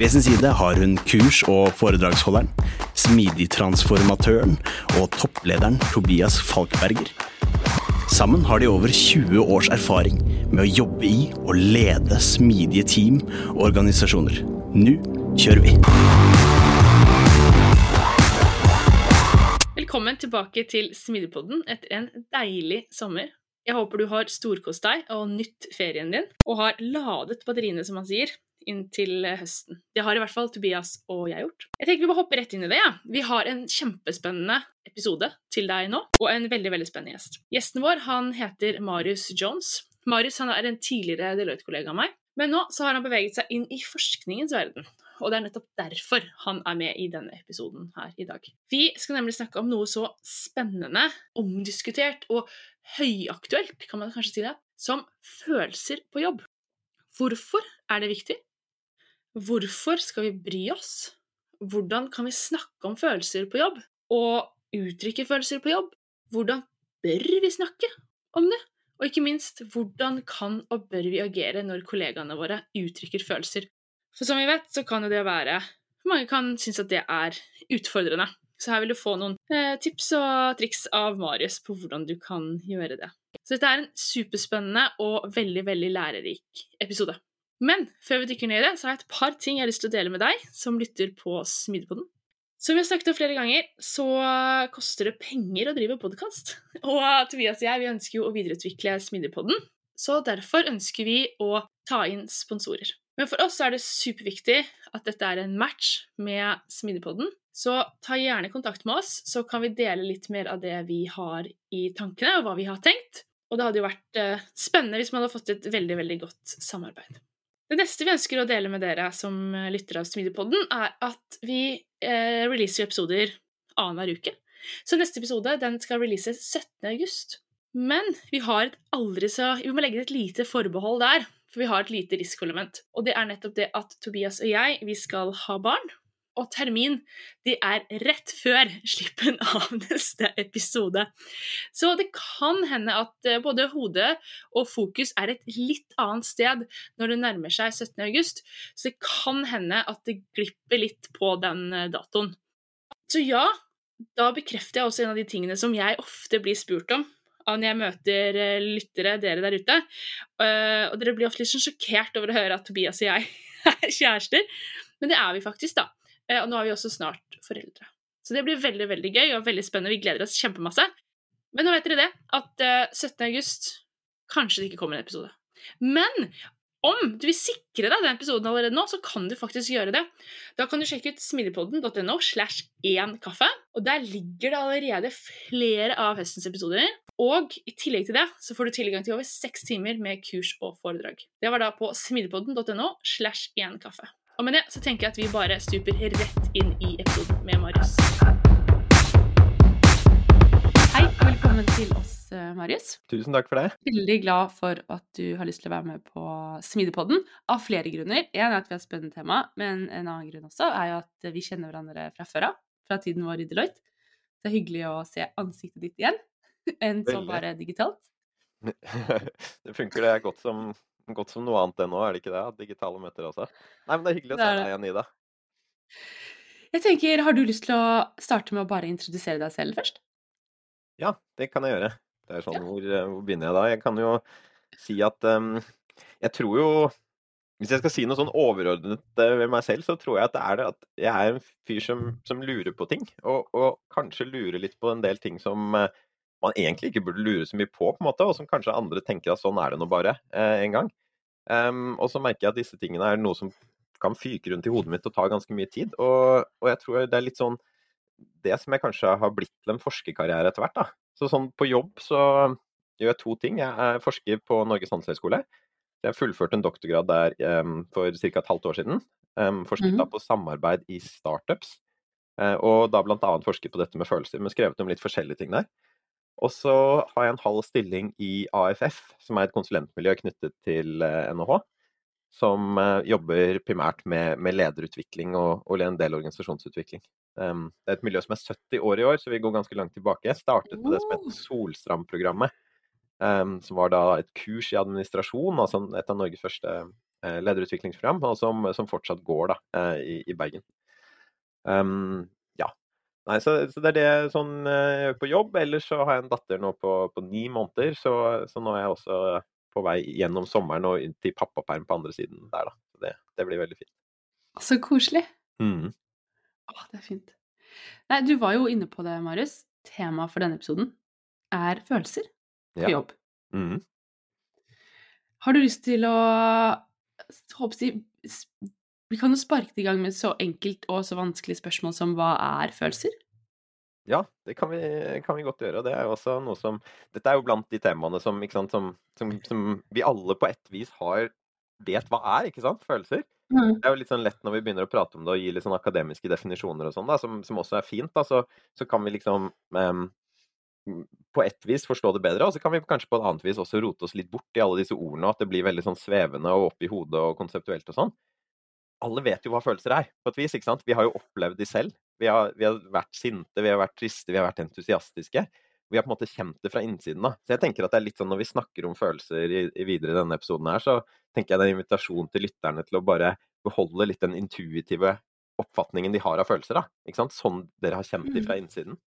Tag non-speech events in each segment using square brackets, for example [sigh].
Ved sin side har hun kurs- og foredragsholderen, smidigtransformatøren og topplederen Tobias Falkberger. Sammen har de over 20 års erfaring med å jobbe i og lede smidige team og organisasjoner. Nå kjører vi! Velkommen tilbake til Smidigpodden etter en deilig sommer. Jeg håper du har storkost deg og nytt ferien din, og har ladet batteriene, som man sier, inn til høsten. Det har i hvert fall Tobias og jeg gjort. Jeg tenker vi må hoppe rett inn i det. Ja. Vi har en kjempespennende episode til deg nå, og en veldig veldig spennende gjest. Gjesten vår han heter Marius Jones. Marius han er en tidligere Deloitte-kollega av meg, men nå så har han beveget seg inn i forskningens verden. Og det er nettopp derfor han er med i denne episoden her i dag. Vi skal nemlig snakke om noe så spennende, omdiskutert og høyaktuelt, kan man kanskje si det, som følelser på jobb. Hvorfor er det viktig? Hvorfor skal vi bry oss? Hvordan kan vi snakke om følelser på jobb? Og uttrykke følelser på jobb? Hvordan bør vi snakke om det? Og ikke minst, hvordan kan og bør vi agere når kollegaene våre uttrykker følelser? For som vi vet, så kan jo det være Mange kan synes at det er utfordrende. Så her vil du få noen eh, tips og triks av Marius på hvordan du kan gjøre det. Så dette er en superspennende og veldig, veldig lærerik episode. Men før vi dykker ned i det, så har jeg et par ting jeg har lyst til å dele med deg som lytter på Smidepoden. Som vi har snakket om flere ganger, så koster det penger å drive podkast. [laughs] Og Tobias og jeg vi ønsker jo å videreutvikle Smidigpodden, så derfor ønsker vi å ta inn sponsorer. Men for oss er det superviktig at dette er en match med Smidigpodden. Så ta gjerne kontakt med oss, så kan vi dele litt mer av det vi har i tankene, og hva vi har tenkt. Og det hadde jo vært eh, spennende hvis man hadde fått et veldig, veldig godt samarbeid. Det neste vi ønsker å dele med dere som lytter av Smidigpodden, er at vi eh, releaser episoder annenhver uke. Så neste episode den skal releases 17. august. Men vi har et aldri så Vi må legge et lite forbehold der. For vi har et lite risikoelement. Og det er nettopp det at Tobias og jeg vi skal ha barn. Og termin de er rett før slippen av [laughs] neste episode. Så det kan hende at eh, både hodet og fokus er et litt annet sted når det nærmer seg 17. august. Så det kan hende at det glipper litt på den eh, datoen. Så ja, da bekrefter jeg også en av de tingene som jeg ofte blir spurt om når jeg møter eh, lyttere, dere der ute. Og dere blir ofte litt sånn sjokkert over å høre at Tobias og jeg [laughs] er kjærester. Men det er vi faktisk, da. Og nå er vi også snart foreldre. Så det blir veldig veldig gøy og veldig spennende. Vi gleder oss kjempemasse. Men nå vet dere det, at 17. august kanskje det ikke kommer en episode. Men om du vil sikre deg den episoden allerede nå, så kan du faktisk gjøre det. Da kan du sjekke ut smidigpodden.no slash én kaffe. Og der ligger det allerede flere av høstens episoder. Og i tillegg til det så får du tilgang til over seks timer med kurs og foredrag. Det var da på smidigpodden.no slash én kaffe. Og med det så tenker jeg at vi bare stuper rett inn i episoden med Marius. Hei, og velkommen til oss, eh, Marius. Tusen takk for det. Veldig glad for at du har lyst til å være med på Smidepodden, av flere grunner. En er at vi har et spennende tema, men en annen grunn også er jo at vi kjenner hverandre fra før av, fra tiden vår i Deloitte. Det er hyggelig å se ansiktet ditt igjen, [laughs] enn som bare digitalt. [laughs] det funker det godt som [laughs] godt som noe annet ennå, er det ikke det? Digitale møter også. Nei, men det er hyggelig å se deg igjen, Ida. Jeg tenker, Har du lyst til å starte med å bare introdusere deg selv først? Ja, det kan jeg gjøre. Det er sånn, ja. hvor, eh, hvor, begynner jeg da? Jeg kan jo si at um, jeg tror jo Hvis jeg skal si noe sånn overordnet eh, ved meg selv, så tror jeg at det er det at jeg er en fyr som, som lurer på ting. Og, og, kanskje lurer litt på en del ting som man egentlig ikke burde lure så mye på, på en måte, og som kanskje andre tenker at sånn er det nå bare eh, en gang. Um, og så merker jeg at disse tingene er noe som kan fyke rundt i hodet mitt og ta ganske mye tid. Og, og jeg tror det er litt sånn det som jeg kanskje har blitt til en forskerkarriere etter hvert. da. Så sånn på jobb så gjør jeg to ting. Jeg er forsker på Norges handelshøyskole. Jeg fullførte en doktorgrad der um, for ca. et halvt år siden. Um, forsket mm -hmm. på samarbeid i startups. Uh, og da bl.a. forsket på dette med følelser, men skrevet om litt forskjellige ting der. Og så har jeg en halv stilling i AFF, som er et konsulentmiljø knyttet til uh, eh, NHH. Som uh, jobber primært med, med lederutvikling og, og, en del organisasjonsutvikling. Um, det er et miljø som er 70 år i år, så vi går ganske langt tilbake. Jeg startet med det som heter Solstrand-programmet. Um, som var da et kurs i administrasjon, altså et av Norges første uh, lederutviklingsprogram, og som, som, fortsatt går da, i, i, Bergen. Um. Nei, så, så, det er det sånn uh, jeg gjør på jobb. Ellers så har jeg en datter nå på, på ni måneder, så, så, nå er jeg også på vei gjennom sommeren og til pappaperm på andre siden der, da. Det, det blir veldig fint. Så koselig. Mm. Å, det er fint. Nei, du var jo inne på det, Marius. Temaet for denne episoden er følelser på ja. jobb. Mm. Har du lyst til å håper jeg, Vi kan jo sparke det i gang med så enkelt og så vanskelig spørsmål som hva er følelser? Ja, det kan vi, kan vi, godt gjøre. Det er jo også noe som Dette er jo blant de temaene som, sant, som, som, som vi alle på et vis har vet hva er, ikke sant? Følelser. Mm. Det er jo litt sånn lett når vi begynner å prate om det og gi litt sånn akademiske definisjoner og sånn, da, som, som, også er fint. da, så, så kan vi liksom um, på ett vis forstå det bedre, og så kan vi kanskje på et annet vis også rote oss litt bort i alle disse ordene, at det blir veldig sånn svevende og oppi hodet og konseptuelt og sånn. Alle vet jo hva følelser er, på et vis. ikke sant? Vi har jo opplevd de selv. Vi har, vi har vært sinte, vi har vært triste, vi har vært entusiastiske. Vi har på en måte kjent det fra innsiden av. Så jeg tenker at det er litt sånn når vi snakker om følelser i, i videre i denne episoden her, så tenker jeg det er en invitasjon til lytterne til å bare beholde litt den intuitive oppfatningen de har av følelser. da, ikke sant? Sånn dere har kjent de fra mm. innsiden.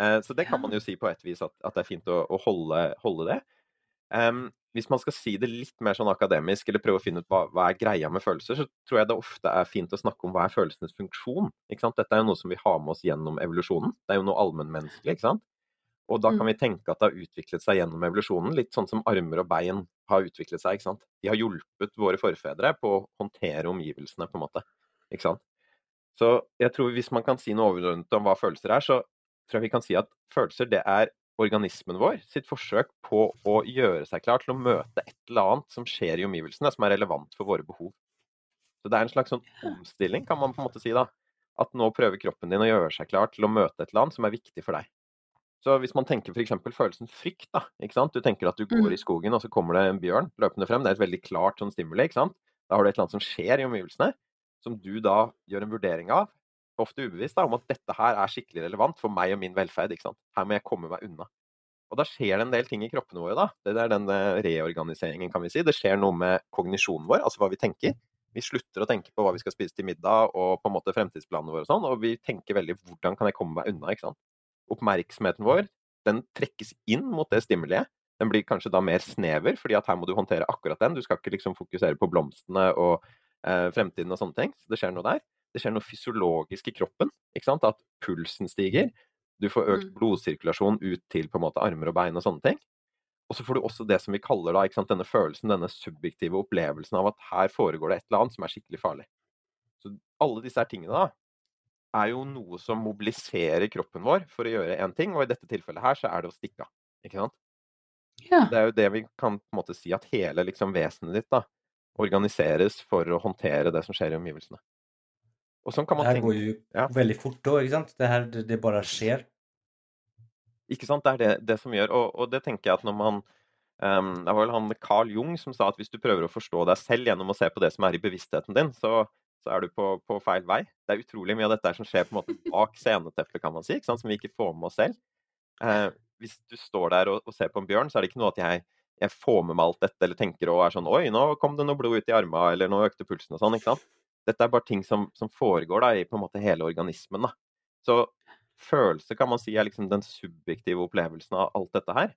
Eh, så det kan man jo si på et vis at, at det er fint å, å holde, holde, det. Um, hvis man skal si det litt mer sånn akademisk, eller prøve å finne ut hva, hva, er greia med følelser, så tror jeg det ofte er fint å snakke om hva er følelsenes funksjon. Dette er jo noe som vi har med oss gjennom evolusjonen. Det er jo noe allmennmenneskelig. ikke sant? Og da kan mm. vi tenke at det har utviklet seg gjennom evolusjonen, litt sånn som armer og bein har utviklet seg. ikke sant? De har hjulpet våre forfedre på å håndtere omgivelsene, på en måte. ikke sant? Så jeg tror hvis man kan si noe overordnet om hva følelser er, så tror jeg vi kan si at følelser det er organismen vår sitt forsøk på å gjøre seg klar til å møte et eller annet som skjer i omgivelsene, som er relevant for våre behov. Så det er en slags sånn omstilling, kan man på en måte si. da. At nå prøver kroppen din å gjøre seg klar til å møte et eller annet som er viktig for deg. Så hvis man tenker f.eks. følelsen frykt, da. ikke sant? Du tenker at du går i mm. skogen, og så kommer det en bjørn løpende frem. Det er et veldig klart sånn stimuli. ikke sant? Da har du et eller annet som skjer i omgivelsene, som du da gjør en vurdering av ofte ubevisst, da, om at dette her er skikkelig relevant for meg og min velferd. Her må jeg komme meg unna. Og da skjer det en del ting i kroppene våre. da. Det er den eh, reorganiseringen, kan vi si. Det skjer noe med kognisjonen vår, altså hva vi tenker. Vi slutter å tenke på hva vi skal spise til middag og på en måte fremtidsplanene våre og sånn, og vi tenker veldig hvordan kan jeg komme meg unna, ikke sant. Oppmerksomheten vår den trekkes inn mot det stimuliet. Den blir kanskje da mer snever, fordi at her må du håndtere akkurat den. Du skal ikke liksom fokusere på blomstene og eh, fremtiden og sånne ting. Så det skjer noe der det skjer noe fysiologisk i kroppen. At pulsen stiger. Du får økt mm. blodsirkulasjon ut til på en måte armer og bein og sånne ting. Og så får du også det som vi kaller da, sant, denne følelsen, denne subjektive opplevelsen av at her foregår det et eller annet som er skikkelig farlig. Så alle disse her tingene da, er jo noe som mobiliserer kroppen vår for å gjøre én ting, og i dette tilfellet her så er det å stikke av. Ikke sant? Ja. Det er jo det vi kan på en måte si at hele liksom vesenet ditt da, organiseres for å håndtere det som skjer i omgivelsene. Og sånn kan man tenke. det her går jo ja. veldig fort òg, ikke sant? Det her det, det, bare skjer. Ikke sant. Det er det, det som gjør og, og, det tenker jeg at når man um, Det var vel han Carl Jung som sa at hvis du prøver å forstå deg selv gjennom å se på det som er i bevisstheten din, så, så er du på, på, feil vei. Det er utrolig mye av dette som skjer på en måte bak sceneteppet, kan man si, ikke sant? som vi ikke får med oss selv. Uh, hvis du står der og, og, ser på en bjørn, så er det ikke noe at jeg, jeg får med meg alt dette eller tenker og er sånn Oi, nå kom det noe blod ut i armene, eller nå økte pulsen og sånn. ikke sant? Dette er bare ting som, som foregår da, i på en måte hele organismen. Da. Så følelse kan man si er liksom den subjektive opplevelsen av alt dette her.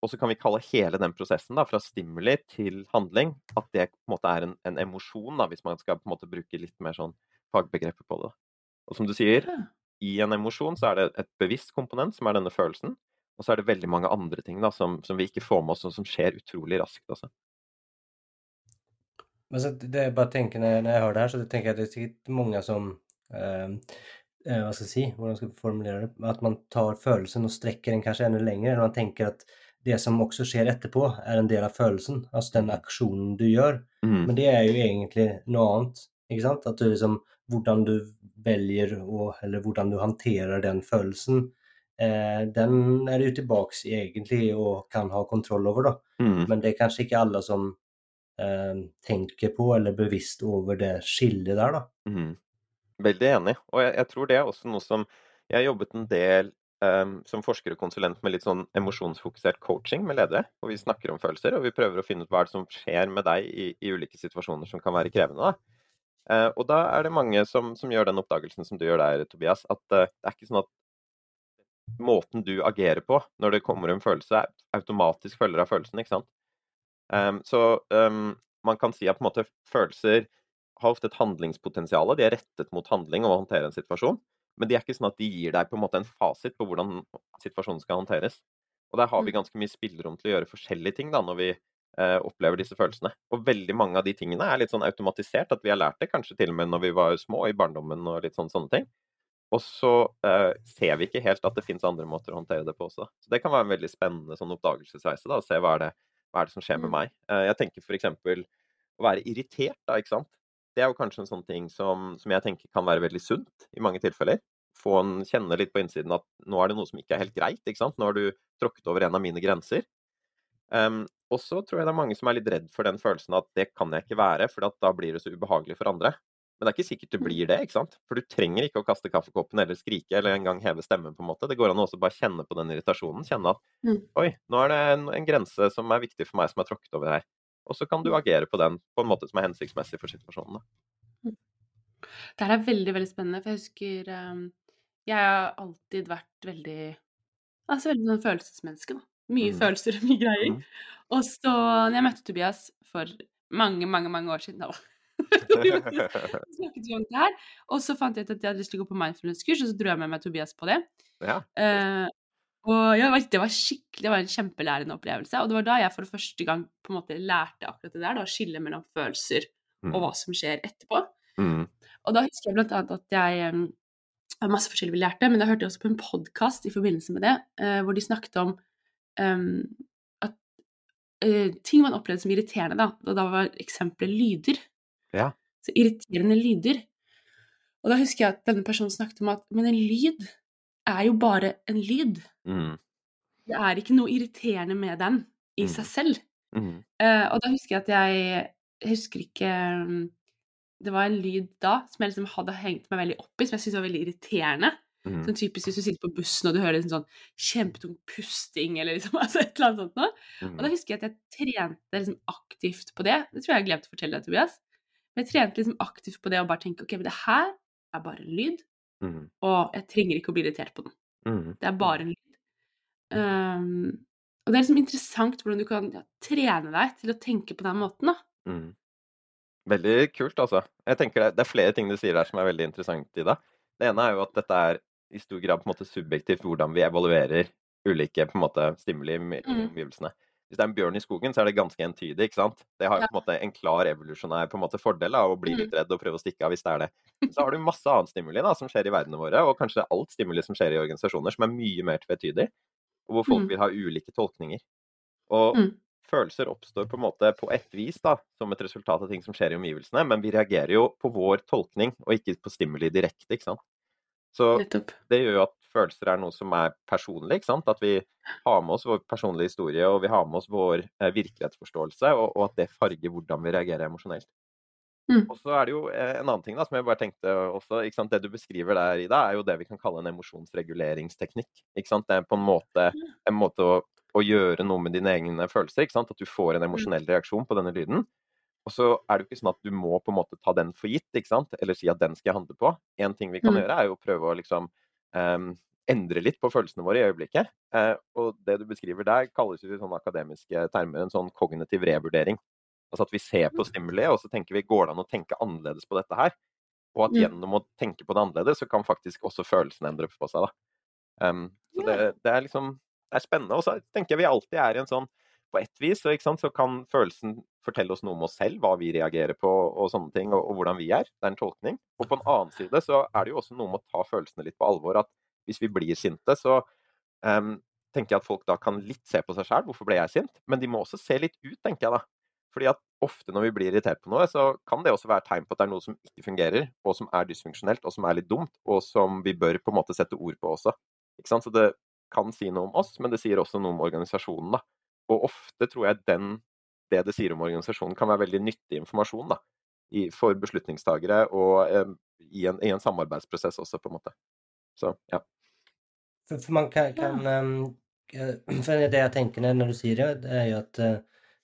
Og så kan vi kalle hele den prosessen da, fra stimuli til handling, at det på en måte er en, en emosjon, da, hvis man skal på en måte bruke litt mer sånn fagbegreper på det. Og som du sier, i en emosjon så er det et bevisst komponent, som er denne følelsen. Og så er det veldig mange andre ting da, som, som vi ikke får med oss, og som skjer utrolig raskt også. Men så det jeg bare tenker når jeg, når jeg hører det her, så tenker jeg at det er sikkert mange som eh, eh, Hva skal jeg si, hvordan skal jeg formulere det? At man tar følelsen og strekker den kanskje enda lenger. Eller man tenker at det som også skjer etterpå, er en del av følelsen. Altså den aksjonen du gjør. Mm. Men det er jo egentlig noe annet. ikke sant? At du liksom Hvordan du velger å Eller hvordan du håndterer den følelsen, eh, den er du tilbake egentlig og kan ha kontroll over, da. Mm. Men det er kanskje ikke alle som tenker på eller er bevisst over det skillet der, da. Mm. Veldig enig. Og jeg, jeg, tror det er også noe som Jeg har jobbet en del um, som forsker og konsulent med litt sånn emosjonsfokusert coaching med ledere. Og vi snakker om følelser, og vi prøver å finne ut hva som skjer med deg i, i ulike situasjoner som kan være krevende. da. Uh, og da er det mange som, som, gjør den oppdagelsen som du gjør der, Tobias. At uh, det er ikke sånn at måten du agerer på når det kommer en følelse, automatisk følger av følelsen. ikke sant? Um, så um, man kan si at måte følelser har ofte et handlingspotensial. De er rettet mot handling og å håndtere en situasjon. Men de er ikke sånn at de gir deg på en måte en fasit på hvordan situasjonen skal håndteres. Og der har vi mm. ganske mye spillerom til å gjøre forskjellige ting da, når vi eh, opplever disse følelsene. Og veldig mange av de tingene er litt sånn automatisert, at vi har lært det kanskje til og med når vi var små, i barndommen og litt sånn sånne ting. Og så eh, ser vi ikke helt at det finnes andre måter å håndtere det på også. Så det kan være en veldig spennende sånn oppdagelsesreise. da, å se hva er det hva er det som skjer med mm. meg? Eh, jeg tenker f.eks. å være irritert, da, ikke sant. Det er jo kanskje en sånn ting som, som, jeg tenker kan være veldig sunt i mange tilfeller. Få en kjenne litt på innsiden at nå er det noe som ikke er helt greit. ikke sant? Nå har du tråkket over en av mine grenser. Um, og så tror jeg det er mange som er litt redd for den følelsen at det kan jeg ikke være, for da blir det så ubehagelig for andre. Men det er ikke sikkert det mm. blir det. ikke sant? For du trenger ikke å kaste kaffekoppen eller skrike eller engang heve stemmen. på en måte. Det går an å også bare kjenne på den irritasjonen. Kjenne at mm. oi, nå er det en, en, grense som er viktig for meg, som er tråkket over her. Og så kan du mm. agere på den på en måte som er hensiktsmessig for situasjonen. Da. Det er veldig, veldig spennende. For jeg husker um, Jeg har alltid vært veldig Altså veldig sånn følelsesmenneske, da. Mye mm. følelser og mye greier. Mm. Og så, når jeg møtte Tobias for mange, mange, mange år siden da [laughs] [laughs] [laughs] snakket vi om det her. Og så fant jeg ut at jeg hadde lyst til å gå på mindfulness-kurs, og så dro jeg med meg Tobias på det. Ja. Uh, og ja, det var skikkelig, det var en kjempelærende opplevelse. Og det var da jeg for første gang på en måte lærte akkurat det der, da, å skille mellom følelser mm. og hva som skjer etterpå. Mm. Og da husker jeg blant annet at jeg um, har masse forskjellig vi lærte, men da hørte jeg også på en podkast i forbindelse med det, uh, hvor de snakket om um, at uh, ting man opplevde som irriterende, da, og da var eksempelet lyder. Ja. Så irriterende lyder. Og da husker jeg at denne personen snakket om at men en lyd er jo bare en lyd. Mm. Det er ikke noe irriterende med den i mm. seg selv. Mm. Uh, og da husker jeg at jeg Jeg husker ikke um, Det var en lyd da som jeg liksom hadde hengt meg veldig opp i, som jeg syntes var veldig irriterende. Mm. Sånn typisk hvis du sitter på bussen og du hører liksom sånn kjempetung pusting eller liksom, [laughs] altså et eller annet sånt noe. Og da mm. husker jeg at jeg trente liksom aktivt på det. Det tror jeg jeg glemte å fortelle deg, Tobias. Men jeg trente liksom aktivt på det og bare tenke ok, men det her er bare en lyd, mm. og jeg trenger ikke å bli irritert på den. Mm. Det er bare en lyd. Um, og det er liksom interessant hvordan du kan ja, trene deg til å tenke på den måten, da. Mm. Veldig kult, altså. Jeg tenker det, det, er flere ting du sier der som er veldig interessant i det. Det ene er jo at dette er i stor grad på en måte subjektivt hvordan vi evaluerer ulike på en måte stimuli i mm. omgivelsene. Mm hvis det er en bjørn i skogen, så er det ganske entydig. ikke sant? Det har jo på en måte en klar evolusjonær på en måte fordel av å bli litt mm. redd og prøve å stikke av hvis det er det. Så har du masse annet stimuli da, som skjer i verdenene våre, og kanskje alt stimuli som skjer i organisasjoner, som er mye mer tvetydig, og hvor folk mm. vil ha ulike tolkninger. Og mm. følelser oppstår på en måte på ett vis da, som et resultat av ting som skjer i omgivelsene, men vi reagerer jo på vår tolkning, og ikke på stimuli direkte. ikke sant? Så det gjør jo at følelser er noe som er personlig. ikke sant? At vi har med oss vår personlige historie og vi har med oss vår eh, virkelighetsforståelse, og, og, at det farger hvordan vi reagerer emosjonelt. Mm. Og så er det jo eh, en annen ting da, som jeg bare tenkte også, ikke sant? Det du beskriver der, Ida, er jo det vi kan kalle en emosjonsreguleringsteknikk. ikke sant? Det er på en måte, en måte å, å, gjøre noe med dine egne følelser. ikke sant? At du får en mm. emosjonell reaksjon på denne lyden. Og så er det jo ikke sånn at du må på en måte ta den for gitt, ikke sant? eller si at den skal jeg handle på. En ting vi kan mm. gjøre, er jo å prøve å liksom um, endre litt på følelsene våre i øyeblikket. Uh, og det du beskriver der, kalles jo i sånne akademiske termer en sånn kognitiv revurdering. Altså at vi ser på mm. stimuli, og så tenker vi går det an å tenke annerledes på dette her? Og at gjennom å tenke på det annerledes, så kan faktisk også følelsene endre på seg. da. Um, så det, det, er liksom det er spennende. Og så tenker jeg vi alltid er i en sånn På ett vis så, så kan følelsen fortelle oss noe om oss selv, hva vi reagerer på og sånne ting, og, og, hvordan vi er. Det er en tolkning. Og på en annen side så er det jo også noe med å ta følelsene litt på alvor. At hvis vi blir sinte, så um, tenker jeg at folk da kan litt se på seg sjæl, Hvorfor ble jeg sint? Men de må også se litt ut, tenker jeg da. Fordi at ofte når vi blir irritert på noe, så kan det også være tegn på at det er noe som ikke fungerer, og som er dysfunksjonelt, og som er litt dumt, og som vi bør på en måte sette ord på også. Ikke sant? Så det kan si noe om oss, men det sier også noe om organisasjonen. da. Og ofte tror jeg den, det det sier om organisasjonen, kan være veldig nyttig informasjon da, i, for beslutningstagere og eh, i, en, i, en, samarbeidsprosess også, på en måte. Så, ja. For, for man kan, kan [clears throat] For det jeg tenker når du sier det, det er jo at uh,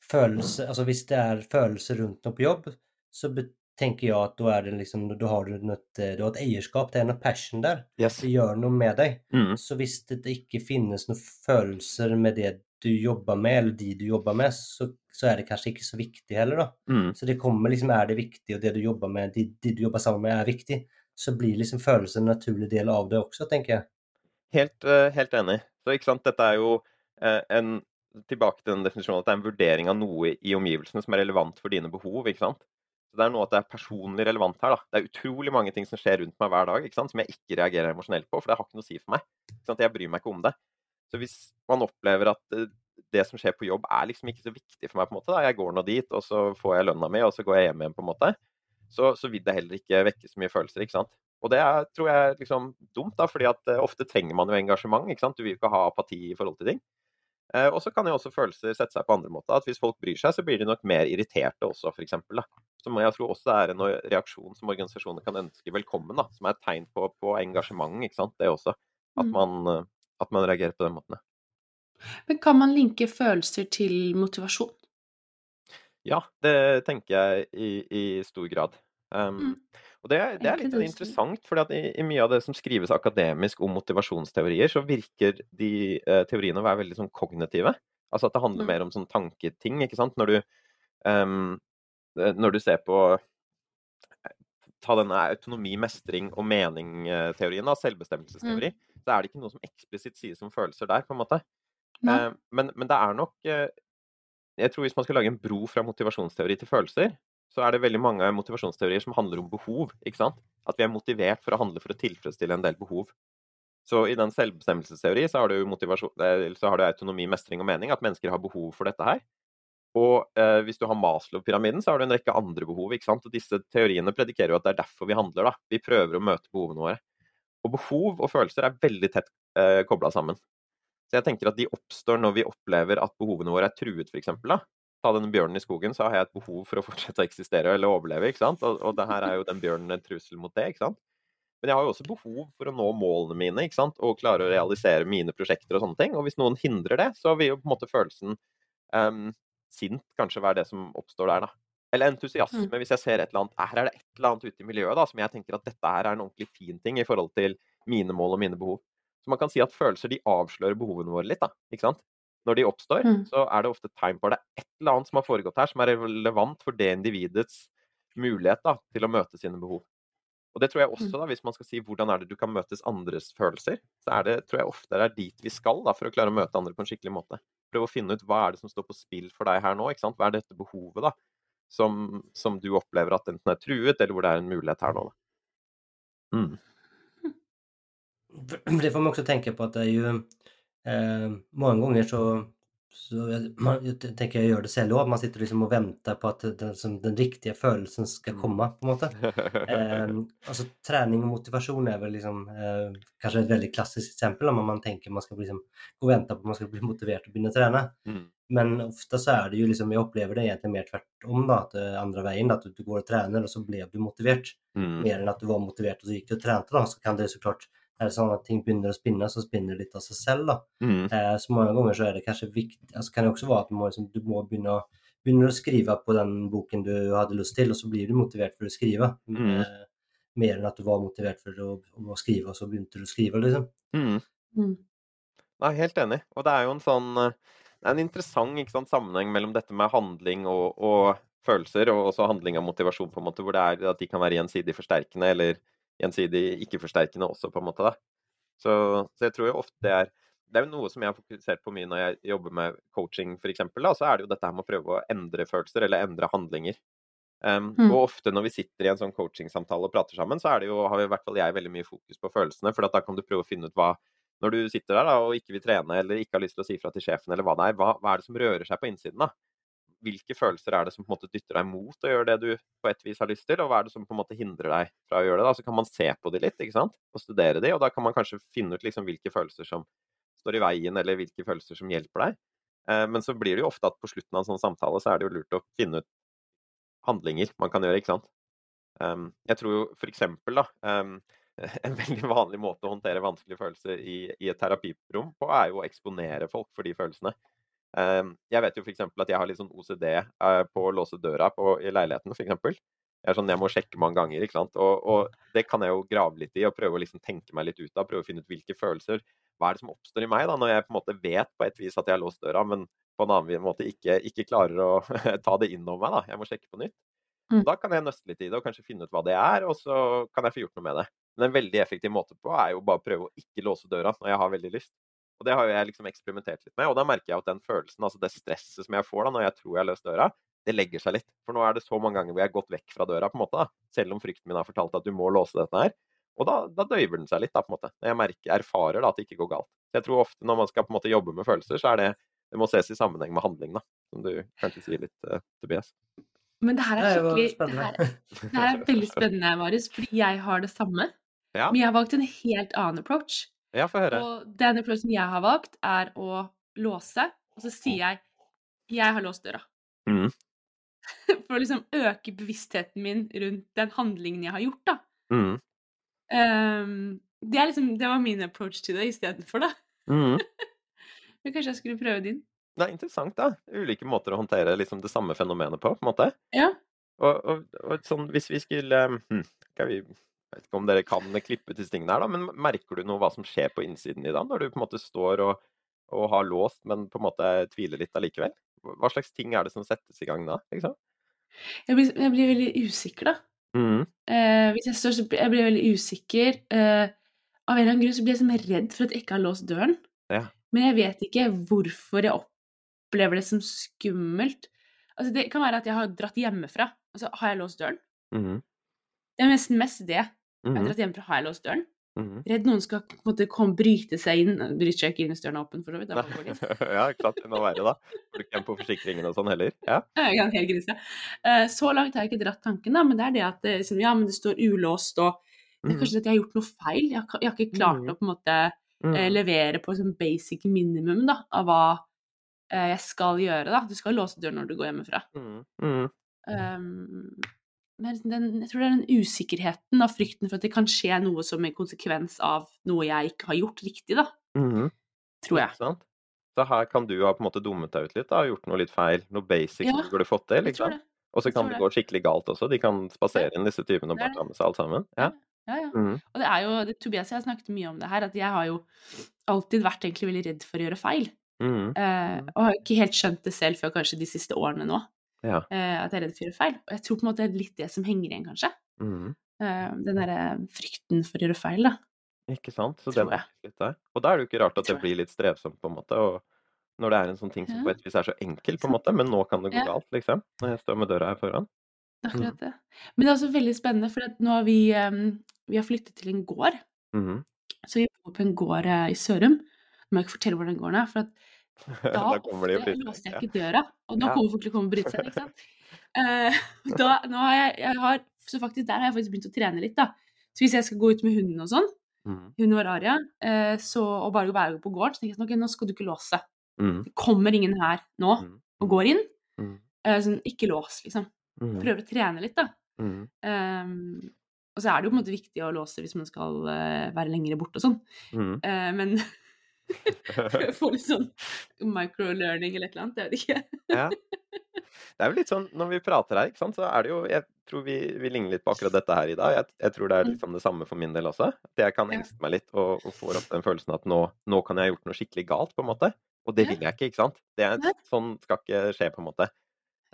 følelse Altså hvis det er følelser rundt noe på jobb, så tenker jeg at da er det liksom, da har du, noe, du har et eierskap, det er noe passion der. Yes. Det gjør noe med deg. Mm. Så hvis det ikke finnes noen følelser med det du jobber med, eller de du jobber med, så, så er det kanskje ikke så viktig heller, da. Mm. Så det kommer liksom, er det viktig, og det du jobber med, de, de, du jobber sammen med, er viktig, så blir liksom følelsen en naturlig del av det også, tenker jeg. Helt, uh, helt enig. Så ikke sant, dette er jo uh, en Tilbake til den definisjonen at det er en vurdering av noe i omgivelsene som er relevant for dine behov. ikke sant? Så Det er noe at det er personlig relevant her. da. Det er utrolig mange ting som skjer rundt meg hver dag ikke sant? som jeg ikke reagerer emosjonelt på, for det har ikke noe å si for meg. Ikke sant? Jeg bryr meg ikke om det. Så hvis man opplever at eh, det som skjer på jobb er liksom ikke så viktig for meg, på en måte, da. jeg går nå dit, og så får jeg lønna mi, og så går jeg hjem igjen, på en måte, så, så vil det heller ikke vekke så mye følelser. ikke sant? Og det er, tror jeg er liksom dumt, da, fordi at uh, ofte trenger man jo engasjement. ikke sant? Du vil ikke ha apati i forhold til ting. Uh, og så kan jo også følelser sette seg på andre måter. At hvis folk bryr seg, så blir de nok mer irriterte også, f.eks. Som jeg tror også er en reaksjon som organisasjoner kan ønske velkommen, da, som er et tegn på, på engasjement. ikke sant? Det også. At mm. man, at man reagerer på den måten. Men kan man linke følelser til motivasjon? Ja, det tenker jeg i, i stor grad. Um, mm. Og det, det, er litt interessant, for i, i, mye av det som skrives akademisk om motivasjonsteorier, så virker de uh, teoriene å være veldig sånn kognitive. Altså at det handler mm. mer om sånn tanketing, ikke sant. Når du um, når du ser på ta denne autonomi, mestring og mening-teorien, selvbestemmelsesteori, mm. så er det ikke noe som eksplisitt sies om følelser der, på en måte. Eh, men, men, det er nok eh, Jeg tror hvis man skal lage en bro fra motivasjonsteori til følelser, så er det veldig mange motivasjonsteorier som handler om behov. ikke sant? At vi er motivert for å handle for å tilfredsstille en del behov. Så i den selvbestemmelsesteori så har du, så har du autonomi, mestring og mening, at mennesker har behov for dette her. Og eh, hvis du har Maslow-pyramiden, så har du en rekke andre behov. ikke sant? Og disse teoriene predikerer jo at det er derfor vi handler. da. Vi prøver å møte behovene våre. Og behov og følelser er veldig tett eh, kobla sammen. Så jeg tenker at de oppstår når vi opplever at behovene våre er truet, f.eks. Ta denne bjørnen i skogen, så har jeg et behov for å fortsette å eksistere eller overleve. ikke sant? Og, og det her er jo den bjørnen en trussel mot det. ikke sant? Men jeg har jo også behov for å nå målene mine ikke sant? og klare å realisere mine prosjekter og sånne ting. Og hvis noen hindrer det, så vil jo på en måte følelsen um, sint kanskje være det som oppstår der, da. Eller entusiasme, mm. hvis jeg ser et eller annet Her er det et eller annet ute i miljøet da, som jeg tenker at dette her er en ordentlig fin ting i forhold til mine mål og mine behov. Så man kan si at følelser de avslører behovene våre litt, da. Ikke sant? Når de oppstår, mm. så er det ofte tegn på at det er et eller annet som har foregått her, som er relevant for det individets mulighet da, til å møte sine behov. Og det tror jeg også, mm. da, hvis man skal si hvordan er det du kan møtes andres følelser, så er det, tror jeg ofte det er dit vi skal da, for å klare å møte andre på en skikkelig måte. Prøve å finne ut hva er det som står på spill for deg her nå. ikke sant? Hva er dette behovet da, som, som du opplever at enten er truet, eller hvor det er en mulighet her nå. da. Mm. Det får man også tenke på at det er jo eh, Mange ganger så så jeg, man, jeg tenker jeg gjør det selv òg. Man sitter liksom og venter på at den, som, den riktige følelsen skal mm. komme. på en måte. [laughs] Eh, altså Trening og motivasjon er vel liksom eh, kanskje et veldig klassisk eksempel om man tenker man skal liksom, gå og vente på at man skal bli motivert og begynne å trene. Mm. Men ofte så er det jo liksom, jeg opplever det egentlig mer tvert om, da, at eh, andre veien. Da, at du går og trener, og så ble du motivert. Mm. Mer enn at du var motivert og så gikk du og trente. da, Så kan det så klart er det sånn at ting begynner å spinne, så spinner det litt av seg selv. da. Mm. Eh, så mange ganger så er det kanskje viktig altså kan det også være at du må, liksom, du må begynne, å, begynne, å, skrive på den boken du hadde lyst til, og så blir du motivert for å skrive. Mm. Eh, mer enn at du var motivert for å, å, skrive, og så begynte du å skrive, liksom. Mm. Mm. Nei, helt enig. Og det er jo en sånn det er en interessant sant, sammenheng mellom dette med handling og, og følelser, og også handling og motivasjon, på en måte, hvor det er at de kan være gjensidig forsterkende, eller gjensidig ikke-forsterkende også, på en måte. da. Så, så, jeg tror jo ofte det er det er jo noe som jeg har fokusert på mye når jeg jobber med coaching, f.eks. Så er det jo dette her med å prøve å endre følelser, eller endre handlinger. Um, Mm. Og ofte når vi sitter i en sånn coachingsamtale og prater sammen, så er det jo, har i hvert fall jeg veldig mye fokus på følelsene. For da kan du prøve å finne ut hva Når du sitter der da, og ikke vil trene, eller ikke har lyst til å si fra til sjefen, eller hva det er, hva, hva er det som rører seg på innsiden? da? Hvilke følelser er det som på en måte dytter deg mot å gjøre det du på et vis har lyst til, og hva er det som på en måte hindrer deg fra å gjøre det? da? Så kan man se på de litt, ikke sant? og studere de, og da kan man kanskje finne ut liksom hvilke følelser som står i veien, eller hvilke følelser som hjelper deg. Eh, Men så blir det jo ofte at på slutten av en sånn samtale så er det jo lurt å finne ut handlinger man kan gjøre, ikke sant. Um, jeg tror jo for eksempel da, um, [laughs] en veldig vanlig måte å håndtere vanskelige følelser i, i et terapirom på, er jo å eksponere folk for de følelsene. Um, jeg vet jo eksempel at jeg har litt sånn OCD eh, på å låse døra på, i leiligheten, eksempel. Jeg er sånn, jeg må sjekke mange ganger, ikke sant. Og, og det kan jeg jo grave litt i og prøve å liksom tenke meg litt ut av. Prøve å finne ut hvilke følelser Hva er det som oppstår i meg da, når jeg på en måte vet på et vis at jeg har låst døra, men på en annen måte ikke, ikke klarer å [laughs] ta det inn over meg. da. Jeg må sjekke på nytt. Mm. Da kan jeg nøste litt i det og kanskje finne ut hva det er, og så kan jeg få gjort noe med det. Men en veldig effektiv måte på er jo bare å prøve å ikke låse døra når jeg har veldig lyst. Og det har jo jeg liksom eksperimentert litt med, og da merker jeg at den følelsen, altså det stresset som jeg får da når jeg tror jeg har løst døra, det legger seg litt. For nå er det så mange ganger hvor jeg har gått vekk fra døra, på en måte, da. selv om frykten min har fortalt at du må låse dette her. Og da, da døyver den seg litt, da, på en måte. Når jeg merker, erfarer da, at det ikke går galt. Så jeg tror ofte når man skal på en måte jobbe med følelser, så er det det må ses i sammenheng med handling, da. Som du kanskje sier litt, uh, Tobias. Men det her er skikkelig Det her, det her er veldig spennende, Marius, fordi jeg har det samme. Ja, Men jeg har valgt en helt annen approach. Ja få høre. Og den approachen jeg har valgt, er å låse, og så sier jeg 'jeg har låst døra'. Mm. [laughs] For å liksom øke bevisstheten min rundt den handlingen jeg har gjort, da. Mm. Um, det, er liksom, det var min approach til det istedenfor, da. Mm. [laughs] Men kanskje jeg skulle prøve din. Det er interessant, da. Ulike måter å håndtere liksom det samme fenomenet på, på en måte. Ja. Og, og, og sånn, hvis vi skulle hm, skal vi, Jeg vet ikke om dere kan klippe til tingene her, da, men merker du noe hva som skjer på innsiden i dag, når du på en måte står og, og har låst, men på en måte tviler litt allikevel? Hva slags ting er det som settes i gang da? liksom? Jeg blir, jeg blir veldig usikker, da. Mm. Eh, hvis jeg står, så blir jeg blir veldig usikker. Eh, av en eller annen grunn så blir jeg sånn redd for at jeg ikke har låst døren. Ja. Men jeg vet ikke hvorfor jeg opplever det som skummelt. Altså, det kan være at jeg har dratt hjemmefra, og så har jeg låst døren. Mm. Det er nesten mest det. Jeg har dratt hjem hjemmefra, har jeg låst døren. Mm. Redd noen skal måte komme, bryte seg inn. Bryter seg ikke inn hvis døren er åpen, for så vidt. Det [laughs] ja, ikke sant. må være da. Får du ikke på forsikringen og sånn heller? Ja. [laughs] Er helt grise. Eh, Så langt har jeg ikke dratt tanken, da, men det er det at det, liksom, ja, men det står ulåst, og det er Mm. kanskje at jeg har gjort noe feil. Jeg har, jeg har ikke klart Mm. å på en måte Mm. eh, levere på sånn basic minimum da, av hva eh, jeg skal gjøre. da. Du skal låse døren når du går hjemmefra. Mm. Mm. Um, men den, jeg tror det er den usikkerheten og frykten for at det kan skje noe som en konsekvens av noe jeg ikke har gjort riktig, da, Mm. tror jeg. Så her kan du ha på en måte dummet deg ut litt, da, gjort noe litt feil, noe basic Ja, du burde fått til. Ikke sant? Og så kan det gå skikkelig galt også. De kan spasere inn disse typene og bare ta med seg alt sammen. Ja. Ja, ja. Mm. Og det er jo, det, Tobias og jeg har snakket mye om det her, at jeg har jo alltid vært egentlig veldig redd for å gjøre feil. Mm. Eh, og har ikke helt skjønt det selv før kanskje de siste årene nå, Ja. eh, at jeg er redd for å gjøre feil. Og jeg tror på en måte det er litt det som henger igjen, kanskje. Mm. Eh, den derre frykten for å gjøre feil, da. Ikke sant? Så det jeg. litt der. Og da er det jo ikke rart at det blir litt strevsomt, på en måte. Og når det er en sånn ting som på et vis er så enkel, på en måte, men nå kan det gå galt, liksom. Når jeg står med døra her foran. Er akkurat det. Men det er også veldig spennende, for at nå har vi, eh, vi har flyttet til en gård. Mhm. Så vi bor på en gård eh, i Sørum. Nå må jeg ikke fortelle hvor den gården er, for at [laughs] da, kommer de og bryter. låste jeg ikke døra. Og nå Ja. kommer folk til å komme og bryte seg ikke sant. Uh, [laughs] da, har jeg, jeg har, så faktisk der har jeg faktisk begynt å trene litt, da. Så hvis jeg skal gå ut med hunden og sånn, mm. hunden vår Aria, uh, så, og bare være på gården, så tenker jeg sånn, ok, nå skal du ikke låse. Mm. Det kommer ingen her nå mm. og går inn. Eh, sånn, ikke lås, liksom. Mhm. Prøver å trene litt, da. Um, og så er det jo på en måte viktig å låse hvis man skal eh, være lengre borte og sånn. Eh, men [laughs] få litt sånn microlearning eller et eller annet, jeg vet ikke. Ja. Det er jo litt sånn, når vi prater her, så er det jo Jeg tror vi, vi ligner litt på akkurat dette her i dag. Jeg, jeg tror det er liksom det samme for min del også. At jeg kan engste meg litt og, og får opp den følelsen at nå, nå kan jeg ha gjort noe skikkelig galt, på en måte. Og det vil jeg ikke, ikke sant. Det er, sånn skal ikke skje, på en måte.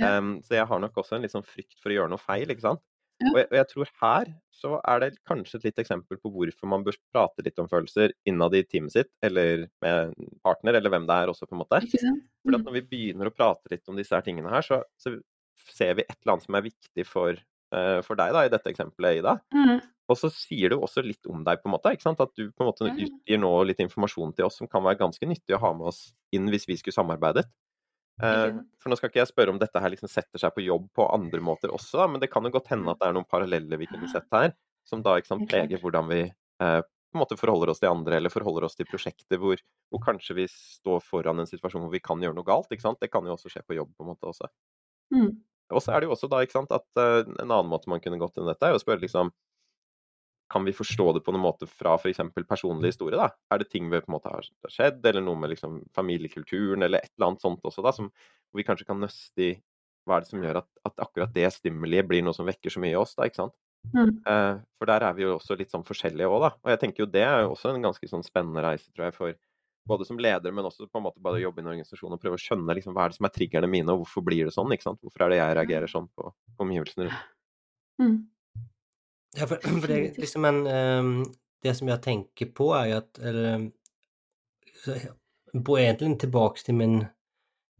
Um, så jeg har nok også en litt sånn frykt for å gjøre noe feil, ikke sant. Og jeg, og jeg tror her så er det kanskje et litt eksempel på hvorfor man bør prate litt om følelser innad i teamet sitt, eller med partner, eller hvem det er også, på en måte. For Mm. når vi begynner å prate litt om disse her tingene her, så, så ser vi et eller annet som er viktig for, uh, for deg, da, i dette eksempelet, Ida. Mm. Og så sier jo også litt om deg, på en måte. ikke sant? At du på en måte ja. utgir nå litt informasjon til oss som kan være ganske nyttig å ha med oss inn hvis vi skulle samarbeidet. Eh, for nå skal ikke jeg spørre om dette her liksom setter seg på jobb på andre måter også, men det kan jo godt hende at det er noen paralleller vi kunne sett her, som da ikke sant, preger hvordan vi eh, på en måte forholder oss til andre, eller forholder oss til prosjekter hvor, hvor kanskje vi står foran en situasjon hvor vi kan gjøre noe galt. ikke sant? Det kan jo også skje på jobb på en måte også. Mm. Og så er det jo også da, ikke sant, at uh, en annen måte man kunne gått inn i dette, er å spørre liksom Kan vi forstå det på noen måte fra f.eks. personlig historie, da? Er det ting vi på en måte har har skjedd, eller noe med liksom familiekulturen, eller et eller annet sånt også, da, som, vi kanskje kan nøste i hva er det som gjør at, at akkurat det stimuliet blir noe som vekker så mye i oss, da, ikke sant? Mm. Uh, for der er vi jo også litt sånn forskjellige òg, da. Og jeg tenker jo det er jo også en ganske sånn spennende reise, tror jeg, for både som leder, men også på en måte bare å jobbe i en organisasjon og prøve å skjønne liksom, hva er det som er triggerne mine, og hvorfor blir det sånn? ikke sant? Hvorfor er det jeg reagerer sånn på, på omgivelsene rundt? Mm. Ja, for, [clears throat] for det, liksom en, ehm, det som jeg tenker på er jo at eller, ehm, på Egentlig tilbake til min,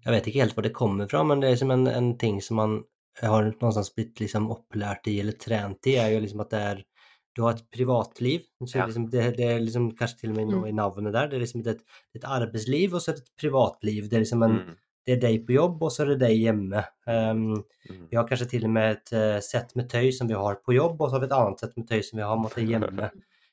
Jeg vet ikke helt hvor det kommer fra, men det er liksom en, en ting som man har någonstans blitt liksom opplært i eller trent i er jo liksom at det er du har et privatliv, så Ja. liksom det, det er liksom kanskje til og med noe i navnet der. det er liksom et, et arbeidsliv og så et privatliv, det er liksom en, Mm, det er deg på jobb og så er det deg hjemme. Ehm, mm, vi har kanskje til og med et sett sätt med tøy som vi har på jobb og så har vi et annet sett med tøy som vi har mot hjemme.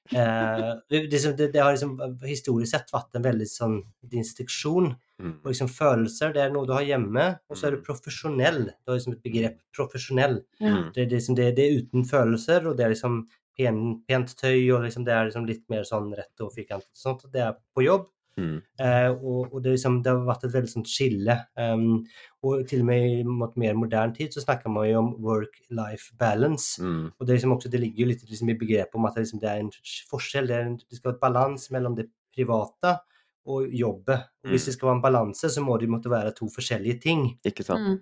Uh, [laughs] det, det, det, det har liksom historisk sett vært en veldig sånn distinktion mm, och liksom følelser, det er noe du har hjemme, og så er du profesjonell. professionell. Du har liksom et begrepp profesjonell. Mm, Det, det, är liksom, det, det er uten følelser og det er liksom pen, pent tøy, og liksom det er liksom litt mer rett og och firkantigt. Sånt det er på jobb. Mm, Eh, og, och det, liksom, det har vært et veldig sånt skille. Um, og til og med i mer modern tid så snakker man jo om work-life balance. mm, Og det, liksom også, det ligger jo litt liksom i begrepet om at det, liksom, det er en forskjell, det, er en, det skal være ett balans mellom det private og jobbet. Og hvis Mm. det skal være en balanse så må det måtte være to forskjellige ting. Ikke sant? Mm.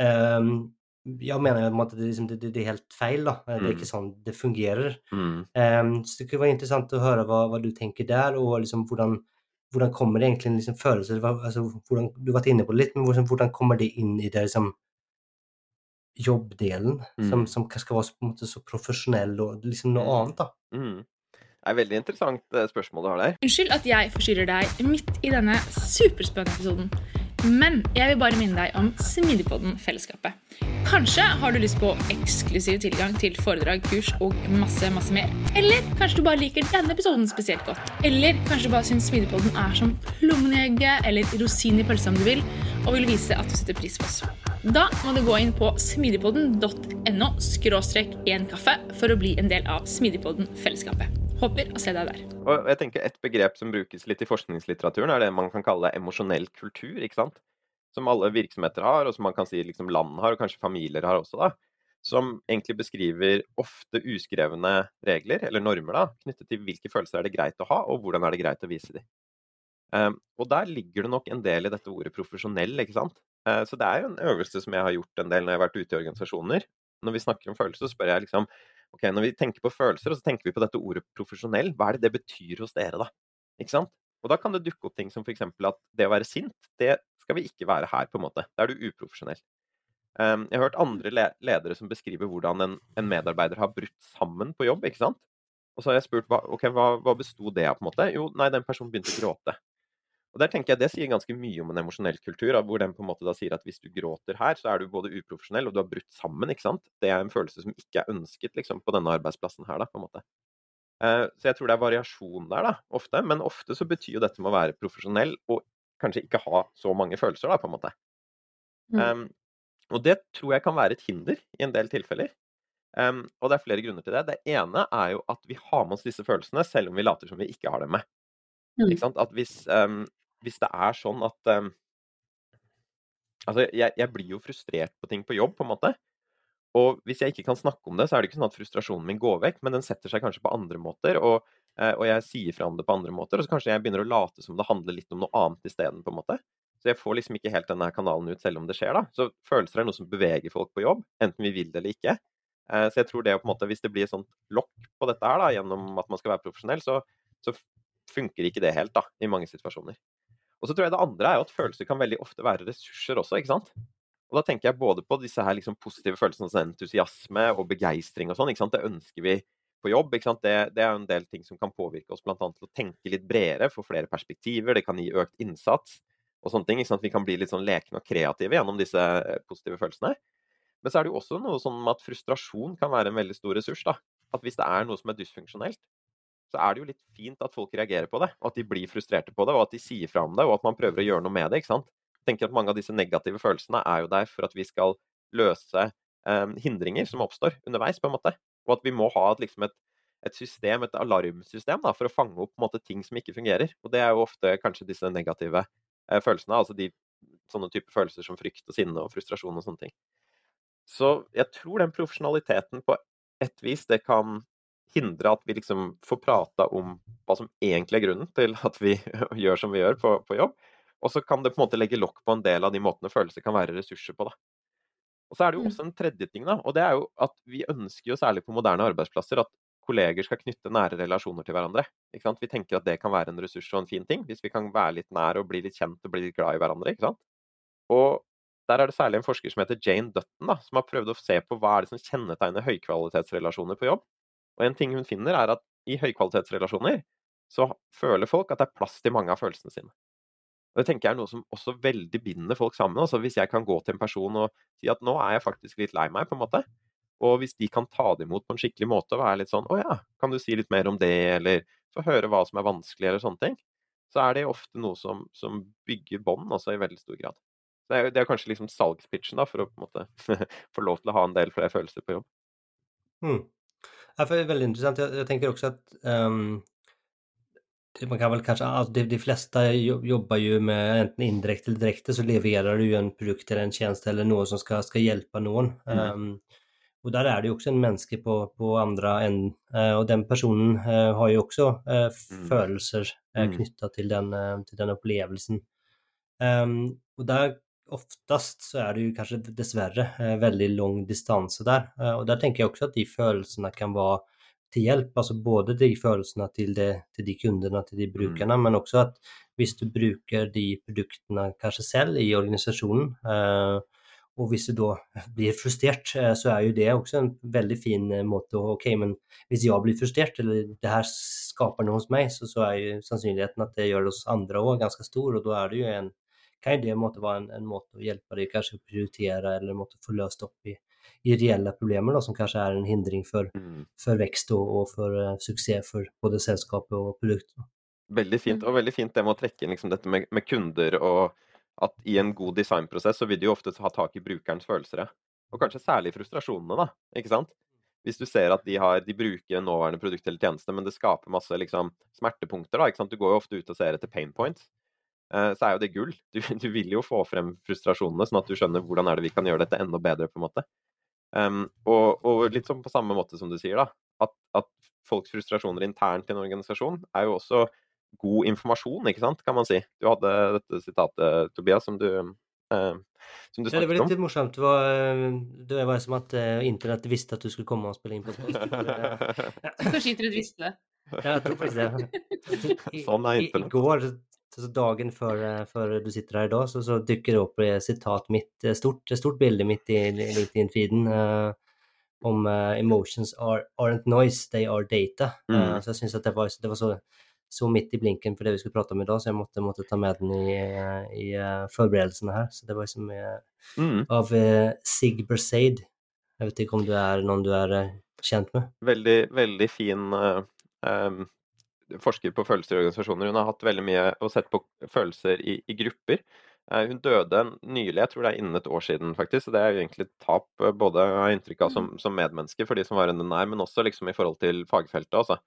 Ehm, jeg mener jo at det, liksom, det, det, det er helt feil. da. Det er Mm. ikke sånn det fungerer. Mm, Um, så det kunne være interessant å høre hva, hva du tenker der, og liksom hvordan, hvordan kommer det egentlig liksom følelser altså, hvordan, Du har vært inne på det litt, men hvordan, hvordan kommer det inn i det liksom jobbdelen, som, Mm. som skal være så, på en måte så profesjonell og liksom noe Mm. annet, da? mm. Det er veldig interessant eh, spørsmål du har der. Unnskyld at jeg forstyrrer deg midt i denne superspennende episoden. Men jeg vil bare minne deg om Smidigpodden-fellesskapet. Kanskje har du lyst på eksklusiv tilgang til foredrag, kurs og masse, masse mer. Eller kanskje du bare liker denne episoden spesielt godt. Eller kanskje du bare syns Smidigpodden er som plommen eller rosin i pølsa om du vil, og vil vise at du setter pris på oss. Da må du gå inn på smidigpodden.no skråstrek en kaffe for å bli en del av Smidigpodden-fellesskapet. Håper å se deg der. Og jeg tenker Et begrep som brukes litt i forskningslitteraturen, er det man kan kalle emosjonell kultur. ikke sant? Som alle virksomheter har, og som man kan si liksom land har, og kanskje familier har også. da. Som egentlig beskriver ofte uskrevne regler, eller normer, da, knyttet til hvilke følelser er det greit å ha, og hvordan er det greit å vise dem. Um, og der ligger det nok en del i dette ordet profesjonell. ikke sant? Uh, så det er jo en øvelse som jeg har gjort en del når jeg har vært ute i organisasjoner. Når vi snakker om følelser, så spør jeg liksom ok, Når vi tenker på følelser, og så tenker vi på dette ordet profesjonell, hva er det det betyr hos dere, da? Ikke sant? Og da kan det dukke opp ting som f.eks. at det å være sint, det skal vi ikke være her, på en måte. Da er du uprofesjonell. Um, jeg har hørt andre ledere som beskriver hvordan en, en medarbeider har brutt sammen på jobb, ikke sant? Og så har jeg spurt hva, okay, hva, hva besto det av, på en måte? Jo, nei, den personen begynte å gråte. Og der tenker jeg Det sier ganske mye om en emosjonell kultur, hvor den på en måte da sier at hvis du gråter her, så er du både uprofesjonell og du har brutt sammen. ikke sant? Det er en følelse som ikke er ønsket liksom, på denne arbeidsplassen her. da, på en måte. Eh, så jeg tror det er variasjon der, da, ofte. Men ofte så betyr jo dette med å være profesjonell og kanskje ikke ha så mange følelser, da, på en måte. Mm. Um, og det tror jeg kan være et hinder i en del tilfeller. Um, og det er flere grunner til det. Det ene er jo at vi har med oss disse følelsene selv om vi later som vi ikke har dem med. Mm. Ikke sant? At hvis, um, hvis det er sånn at um, Altså, jeg, jeg blir jo frustrert på ting på jobb, på en måte. Og hvis jeg ikke kan snakke om det, så er det ikke sånn at frustrasjonen min går vekk, men den setter seg kanskje på andre måter, og, eh, og jeg sier fra om det på andre måter, og så kanskje jeg begynner å late som det handler litt om noe annet isteden, på en måte. Så jeg får liksom ikke helt denne kanalen ut selv om det skjer, da. Så følelser er noe som beveger folk på jobb, enten vi vil det eller ikke. Eh, så jeg tror det på en måte, hvis det blir et sånt lokk på dette her da, gjennom at man skal være profesjonell, så, så funker ikke det helt da, i mange situasjoner. Og så tror jeg det andre er jo at følelser kan veldig ofte være ressurser også, ikke sant. Og da tenker jeg både på disse her liksom positive følelsene som entusiasme og begeistring og sånn. ikke sant? Det ønsker vi på jobb. ikke sant? Det, det er jo en del ting som kan påvirke oss bl.a. til å tenke litt bredere, få flere perspektiver. Det kan gi økt innsats og sånne ting. ikke sant? Vi kan bli litt sånn lekne og kreative gjennom disse eh, positive følelsene. Men så er det jo også noe sånn at frustrasjon kan være en veldig stor ressurs. da. At hvis det er noe som er dysfunksjonelt, så er det jo litt fint at folk reagerer på det, og at de blir frustrerte på det, og at de sier fra om det, og at man prøver å gjøre noe med det. ikke sant? Jeg tenker at Mange av disse negative følelsene er jo der for at vi skal løse eh, hindringer som oppstår underveis, på en måte. Og at vi må ha et, liksom et, et system, et alarmsystem, da, for å fange opp måte, ting som ikke fungerer. Og det er jo ofte kanskje disse negative eh, følelsene, altså de sånne type følelser som frykt og sinne og frustrasjon og sånne ting. Så jeg tror den profesjonaliteten på et vis, det kan hindre at vi liksom får prata om hva som egentlig er grunnen til at vi [laughs] gjør som vi gjør på, på, jobb. Og så kan det på en måte legge lokk på en del av de måtene følelser kan være ressurser på. da. Og så er det jo også en tredje ting, da, og det er jo at vi ønsker jo særlig på moderne arbeidsplasser at kolleger skal knytte nære relasjoner til hverandre. ikke sant? Vi tenker at det kan være en ressurs og en fin ting, hvis vi kan være litt nær og bli litt kjent og bli litt glad i hverandre. ikke sant? Og der er det særlig en forsker som heter Jane Dutton, da, som har prøvd å se på hva er det som kjennetegner høykvalitetsrelasjoner på jobb. Og en ting hun finner, er at i høykvalitetsrelasjoner så føler folk at det er plass til mange av følelsene sine. Og Det tenker jeg er noe som også veldig binder folk sammen. Altså Hvis jeg kan gå til en person og si at nå er jeg faktisk litt lei meg, på en måte. Og hvis de kan ta det imot på en skikkelig måte og være litt sånn Å ja, kan du si litt mer om det, eller få høre hva som er vanskelig, eller sånne ting. Så er det ofte noe som, som bygger bånd også, i veldig stor grad. Det er, det er kanskje liksom salgspitchen da, for å på en måte [laughs] få lov til å ha en del flere følelser på jobb. Mm. Det er veldig interessant. Jeg, jeg tenker også at um, man kan vel kanskje, altså de, de fleste jobber jo med enten indirekte eller direkte så leverer du ju en produkt eller en tjeneste eller noe som skal, skal hjelpe noen. Mm. Um, og der er det jo også en menneske på, på andre enden, uh, og den personen uh, har jo også uh, følelser uh, knyttet til den, til den opplevelsen. Um, og där oftast så er det jo kanskje dessverre veldig lang distanse der. Og der tenker jeg også at de følelsene kan være til hjelp. Altså både de følelsene til, det, til de kundene, til de brukerne, mm. men også at hvis du bruker de produktene kanskje selv i organisasjonen, eh, og hvis du da [laughs] blir frustrert, eh, så er jo det også en veldig fin eh, måte å Ok, men hvis jeg blir frustrert, eller det her skaper noe hos meg, så, så er jo sannsynligheten at det gjør det hos andre òg ganske stor, og da er det jo en kan jo det måte være en, en måte å hjelpe deg kanskje å prioritere, eller måtte få løst opp i i reelle problemer da, som kanskje er en hindring for, mm. for vekst og, og for uh, suksess for både selskapet og produktet. Veldig fint, og veldig fint det med å trekke inn liksom, dette med, med, kunder og at i en god designprosess så vil de jo ofte ha tak i brukerens følelser. Og kanskje særlig frustrasjonene, da. ikke sant? Hvis du ser at de, har, de bruker nåværende produkt eller tjeneste, men det skaper masse liksom, smertepunkter. da, ikke sant? Du går jo ofte ut og ser etter pain points. Eh, så er jo det gull. [laughs] Du, du, vil jo få frem frustrasjonene, sånn at du skjønner hvordan er det vi kan gjøre dette enda bedre. på en måte. Um, og, og, litt sånn på samme måte som du sier, da. At, at, folks frustrasjoner internt i en organisasjon er jo også god informasjon, ikke sant, kan man si. Du hadde dette sitatet, Tobias, som du, uh, som du snakket om. Ja, det var litt morsomt. Det var, det var som at uh, internett visste at du skulle komme og spille inn på [laughs] Kanskje internett visste det. Ja, jeg tror faktisk det. [laughs] sånn er internett. I, i går så dagen før, eh, før, du sitter her i dag, så, så dukker det opp et sitat mitt, stort, stort bilde midt i LinkedIn-feeden uh, om uh, 'emotions are, aren't noise, they are data'. Mm. Uh, så jeg syns det var, det var så, så, midt i blinken for det vi skulle prate om i dag, så jeg måtte, måtte ta med den i, i forberedelsene her. Så det var liksom mm. av Sig Berseid. Jeg vet ikke om du er noen du er kjent med? Veldig, veldig fin um forsker på følelser i organisasjoner. Hun har hatt veldig mye og sett på følelser i, i grupper. Eh, hun døde nylig, jeg tror det er innen et år siden, faktisk. Så det er jo egentlig et tap, både jeg har inntrykk av som, mm. som medmenneske for de som var henne nær, men også liksom i forhold til fagfeltet. Altså.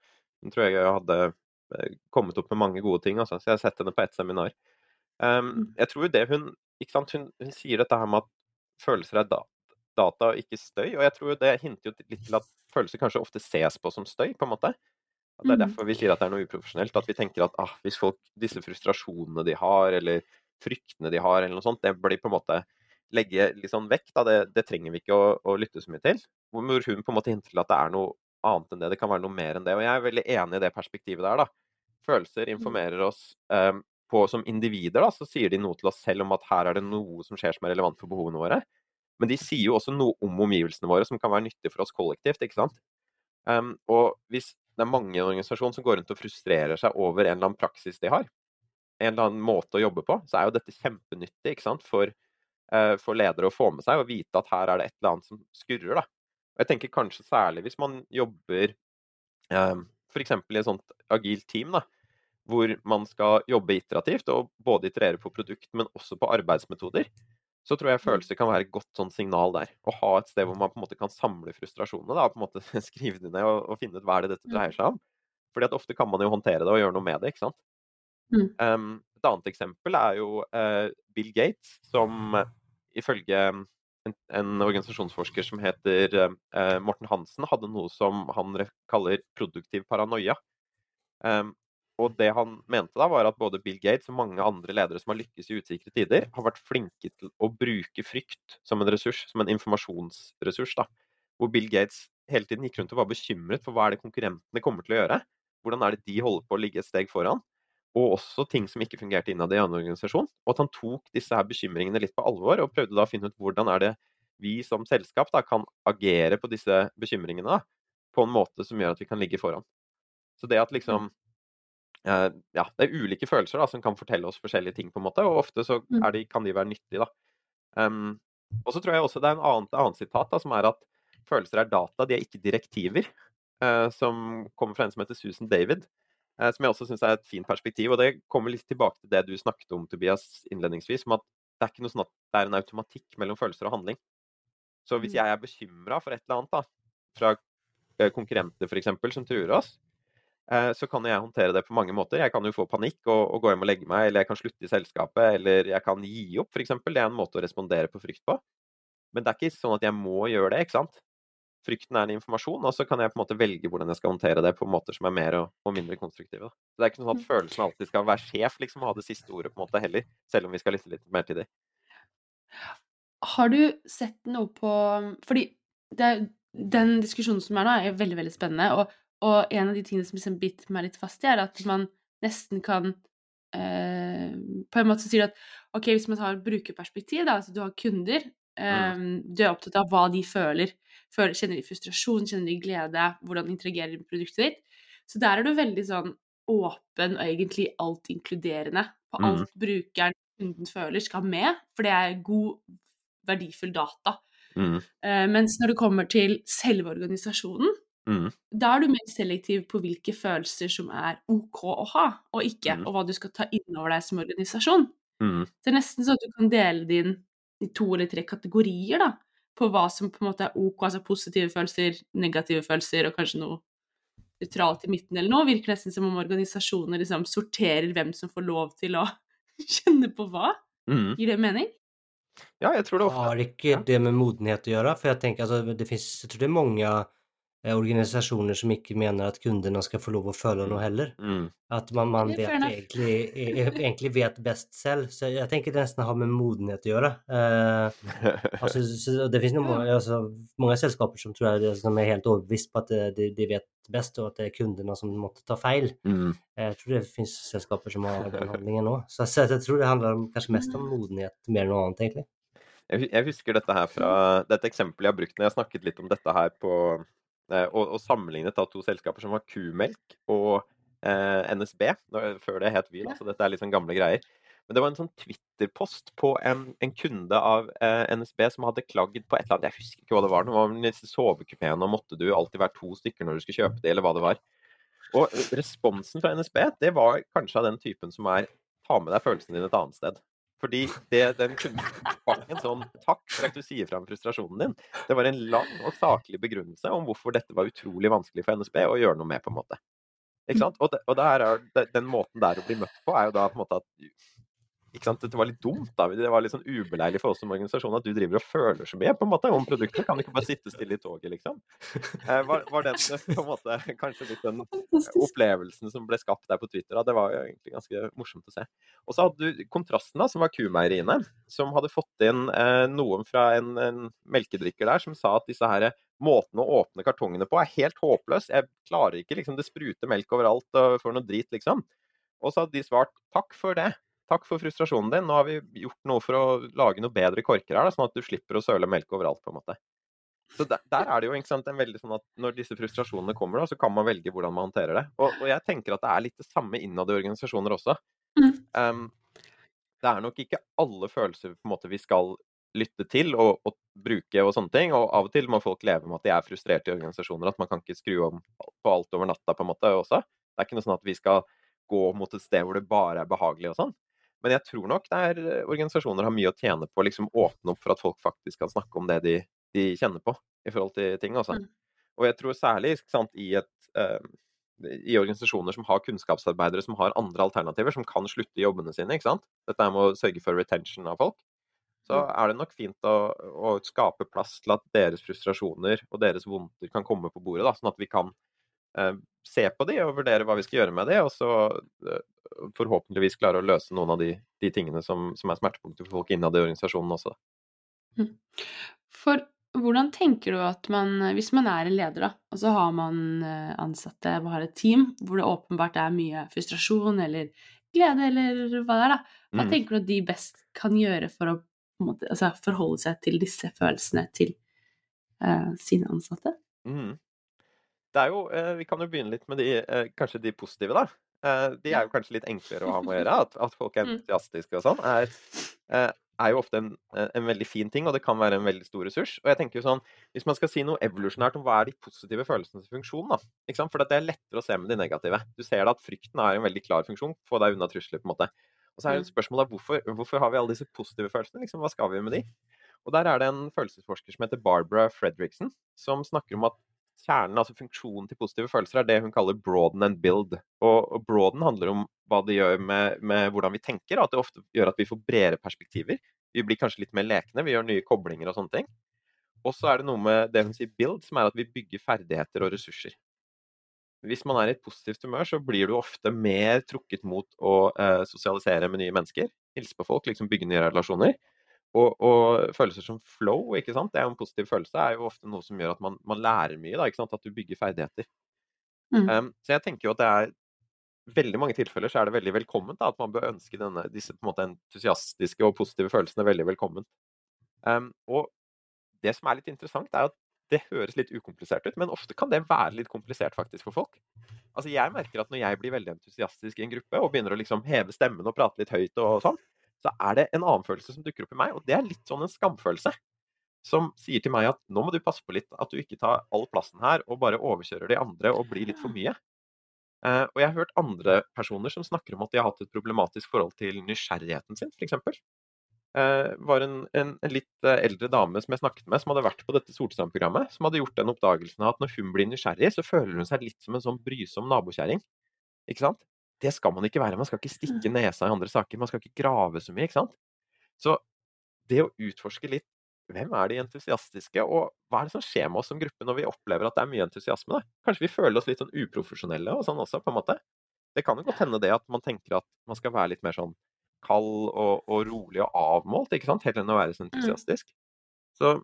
Hun tror jeg hadde eh, kommet opp med mange gode ting, altså. så jeg har sett henne på ett seminar. Um, jeg tror det hun, ikke hun, hun sier dette her med at følelser er data, data og ikke støy, og jeg tror det hinter jo litt til at følelser kanskje ofte ses på som støy, på en måte. At det er mm. derfor vi sier at det er noe uprofesjonelt. At vi tenker at ah, hvis folk, disse frustrasjonene de har, eller fryktene de har, eller noe sånt, det blir på en måte legge litt sånn vekk, det, det trenger vi ikke å, å, lytte så mye til. Hvor hun på en måte hinter til at det er noe annet enn det. Det kan være noe mer enn det. Og jeg er veldig enig i det perspektivet der. da. Følelser mm. informerer oss um, på, som individer, da, så sier de noe til oss selv om at her er det noe som skjer som er relevant for behovene våre. Men de sier jo også noe om omgivelsene våre som kan være nyttig for oss kollektivt. ikke sant? Um, og hvis det er mange i en organisasjon som går rundt og frustrerer seg over en eller annen praksis de har, en eller annen måte å jobbe på, så er jo dette kjempenyttig ikke sant? For, uh, for ledere å få med seg og vite at her er det et eller annet som skurrer. da. Og jeg tenker kanskje særlig hvis man jobber um, f.eks. i et sånt agilt team, da, hvor man skal jobbe iterativt og både iterere på produkt, men også på arbeidsmetoder, så tror jeg mm. følelser kan være et godt sånn signal der. Å ha et sted hvor man på en måte kan samle frustrasjonene. Da, på en måte [laughs] Skrive det ned og, og, finne ut hva er det dette dreier seg om. Fordi at ofte kan man jo håndtere det og gjøre noe med det. ikke sant? Mm. Um, et annet eksempel er jo uh, Bill Gates, som uh, ifølge en, en, organisasjonsforsker som heter uh, Morten Hansen, hadde noe som han kaller produktiv paranoia. Um, og det han mente da, var at både Bill Gates og mange andre ledere som har lykkes i usikre tider, har vært flinke til å bruke frykt som en ressurs, som en informasjonsressurs. da. Hvor Bill Gates hele tiden gikk rundt og var bekymret for hva er det konkurrentene kommer til å gjøre. Hvordan er det de holder på å ligge et steg foran? Og også ting som ikke fungerte innad i en organisasjon. Og at han tok disse her bekymringene litt på alvor, og prøvde da å finne ut hvordan er det vi som selskap da kan agere på disse bekymringene da, på en måte som gjør at vi kan ligge foran. Så det at liksom ja, det er ulike følelser da, som kan fortelle oss forskjellige ting, på en måte, og ofte så mm. de, kan de være nyttige. da. Um, og så tror jeg også det er en annet, annet sitat da, som er at følelser er data, de er ikke direktiver. Uh, som kommer fra en som heter Susan David. Uh, som jeg også syns er et fint perspektiv. Og det kommer litt tilbake til det du snakket om, Tobias, innledningsvis. Om at det er ikke noe sånn at det er en automatikk mellom følelser og handling. Så hvis mm. jeg er bekymra for et eller annet, da, fra konkurrenter f.eks., som truer oss, Eh, så kan jeg håndtere det på mange måter. Jeg kan jo få panikk og, og, gå hjem og legge meg, eller jeg kan slutte i selskapet, eller jeg kan gi opp, f.eks. Det er en måte å respondere på frykt på. Men det er ikke sånn at jeg må gjøre det, ikke sant. Frykten er en informasjon, og så kan jeg på en måte velge hvordan jeg skal håndtere det på måter som er mer og, og mindre konstruktive. Da. Så Det er ikke sånn at mm. følelsen alltid skal være sjef, liksom, og ha det siste ordet på en måte heller, selv om vi skal lytte litt mer til dem. Har du sett noe på Fordi det, den diskusjonen som er nå, er veldig, veldig spennende. og og en av de tingene som liksom biter meg litt fast i, er at man nesten kan eh, På en måte så sier du at ok, hvis man tar brukerperspektiv, da, altså du har kunder, eh, mm. du er opptatt av hva de føler. føler. Kjenner de frustrasjon, kjenner de glede, hvordan de interagerer med produktet ditt. Så der er du veldig sånn åpen og egentlig alt inkluderende på alt mm. brukeren, kunden føler, skal med, for det er god, verdifull data. Mm. Uh, mens når det kommer til selve organisasjonen, Mm. Da er du mer selektiv på hvilke følelser som er OK å ha, og ikke, mm. og hva du skal ta inn over deg som organisasjon. Mm. Det er nesten sånn at du kan dele din i to eller tre kategorier da, på hva som på en måte er OK, altså positive følelser, negative følelser og kanskje noe nøytralt i midten eller noe. Virker nesten som om organisasjoner liksom sorterer hvem som får lov til å [laughs] kjenne på hva. Mm. Gir det mening? Ja, jeg tror det ofte Har ikke det med modenhet å gjøre? For jeg tenker, altså, det finnes, jeg tror det er mange organisasjoner som ikke mener at kundene skal få lov å føle noe heller. Mm. At man, man vet egentlig, egentlig, vet best selv. Så jeg tenker det nesten har med modenhet å gjøre. Eh, altså, [laughs] det finnes noen, altså, mange selskaper som tror jeg som er helt overbevist på at de, de, vet best, og at det er kundene som måtte ta feil. Mm. Jeg tror det finnes selskaper som har den handlingen òg. Så, så, jeg tror det handler kanskje mest om modenhet mer enn noe annet, egentlig. Jeg husker dette her fra dette eksempelet jeg har brukt når jeg har snakket litt om dette her på Eh, og, og sammenlignet da to selskaper som var Kumelk og eh, NSB, før det het Vy. Så dette er litt sånn gamle greier. Men det var en sånn Twitter-post på en, en, kunde av eh, NSB som hadde klagd på et eller annet, jeg husker ikke hva det var. Det var disse sovekupeene, og måtte du alltid være to stykker når du skulle kjøpe det, eller hva det var. Og responsen fra NSB det var kanskje av den typen som er ta med deg følelsene dine et annet sted. Fordi det, den kunne en sånn takk for at du sier fram frustrasjonen din. Det var en lang og saklig begrunnelse om hvorfor dette var utrolig vanskelig for NSB å gjøre noe med, på en måte. Ikke sant? Og, det, og er, den måten der å bli møtt på, er jo da på en måte at ikke sant? Dette var litt dumt. da, Det var litt sånn ubeleilig for oss som organisasjon at du driver og føler så mye på en måte om produktet. Kan du ikke bare sitte stille i toget, liksom? Eh, var, var den på en måte kanskje litt den opplevelsen som ble skapt der på Twitter? Da, det var jo egentlig ganske morsomt å se. Og så hadde du kontrasten, da, som var kumeieriene, som hadde fått inn eh, noen fra en, en melkedrikker der som sa at disse her måten å åpne kartongene på er helt håpløs. Jeg klarer ikke, liksom. Det spruter melk overalt og får noe drit, liksom. Og så hadde de svart takk for det takk for frustrasjonen din, nå har vi gjort noe for å lage noe bedre korker her, da, sånn at du slipper å søle melk overalt, på en måte. Så der, der er det jo sant, en veldig sånn at når disse frustrasjonene kommer, da, så kan man velge hvordan man håndterer det. Og, og jeg tenker at det er litt det samme innad i organisasjoner også. Mm. Um, det er nok ikke alle følelser måte vi skal lytte til og, og, bruke og sånne ting. Og av og til må folk leve med at de er frustrerte i organisasjoner, at man kan ikke skru om på alt over natta på en måte også. Det er ikke noe sånn at vi skal gå mot et sted hvor det bare er behagelig og sånn. Men jeg tror nok der eh, organisasjoner har mye å tjene på å liksom åpne opp for at folk faktisk kan snakke om det de, de kjenner på i forhold til ting. Også. Mm. Og jeg tror særlig sant, i, et, uh, i, organisasjoner som har kunnskapsarbeidere som har andre alternativer, som kan slutte i jobbene sine. ikke sant? Dette med å sørge for retention av folk. Så mm. er det nok fint å, å skape plass til at deres frustrasjoner og deres vondter kan komme på bordet, da, sånn at vi kan uh, se på de og vurdere hva vi skal gjøre med de, og så uh, forhåpentligvis klare å løse noen av de, de tingene som, som, er smertepunkter for folk innad i organisasjonen også. Hm. For hvordan tenker du at man, hvis man er en leder, da, og så har man eh, ansatte og har et team hvor det åpenbart er mye frustrasjon eller glede eller hva det er, da. Hva mm. tenker du at de best kan gjøre for å måte, altså, forholde seg til disse følelsene til uh, sine ansatte? Mm. Det er jo, uh, Vi kan jo begynne litt med de, uh, kanskje de positive, da. Eh, de er jo kanskje litt enklere å ha med å gjøre. [laughs] At, at folk er mm. entusiastiske og sånn, er, eh, er, jo ofte en, en, veldig fin ting, og det kan være en veldig stor ressurs. Og jeg tenker jo sånn, Hvis man skal si noe evolusjonært om hva er de positive følelsenes funksjon, da, ikke sant? for det er lettere å se med de negative. Du ser da at frykten er en veldig klar funksjon, få deg unna trusler. på en måte. Og så er det et mm. spørsmål da, hvorfor, hvorfor har vi alle disse positive følelsene? Liksom, hva skal vi med de? Og Der er det en følelsesforsker som heter Barbara Fredriksen, som snakker om at kjernen, altså funksjonen til positive følelser, er det hun kaller broaden and build. Og, og broaden handler om hva det gjør med, med, hvordan vi tenker, og at det ofte gjør at vi får bredere perspektiver. Vi blir kanskje litt mer lekne, vi gjør nye koblinger og sånne ting. Og så er det noe med det hun sier build, som er at vi bygger ferdigheter og ressurser. Hvis man er i et positivt humør, så blir du ofte mer trukket mot å eh, sosialisere med nye mennesker. Hilse på folk, liksom bygge nye relasjoner. Og, og, følelser som flow, ikke sant? det er jo en positiv følelse, er jo ofte noe som gjør at man, man lærer mye. Da, ikke sant? At du bygger ferdigheter. Mm. Um, så jeg tenker jo at det er veldig mange tilfeller så er det veldig velkomment da, at man bør ønske denne, disse på en måte entusiastiske og positive følelsene veldig velkommen. Um, og det som er litt interessant, er at det høres litt ukomplisert ut, men ofte kan det være litt komplisert faktisk for folk. Altså Jeg merker at når jeg blir veldig entusiastisk i en gruppe og begynner å liksom heve stemmen og prate litt høyt og sånn, så er det en annen følelse som dukker opp i meg, og det er litt sånn en skamfølelse. Som sier til meg at nå må du passe på litt at du ikke tar all plassen her og bare overkjører de andre og blir litt for mye. Uh, og jeg har hørt andre personer som snakker om at de har hatt et problematisk forhold til nysgjerrigheten sin, f.eks. Det uh, var en, en, en, litt uh, eldre dame som jeg snakket med, som hadde vært på dette Solstrand-programmet, som hadde gjort den oppdagelsen at når hun blir nysgjerrig, så føler hun seg litt som en sånn brysom nabokjerring. Ikke sant? Det skal man ikke være. Man skal ikke stikke mm. nesa i andre saker. Man skal ikke grave så mye, ikke sant. Så det å utforske litt hvem er de entusiastiske, og hva er det som skjer med oss som gruppe når vi opplever at det er mye entusiasme? Da? Kanskje vi føler oss litt sånn uprofesjonelle og sånn også, på en måte. Det kan jo godt hende det at man tenker at man skal være litt mer sånn kald og, og rolig og avmålt, ikke sant, heller enn å være så mm. entusiastisk. Så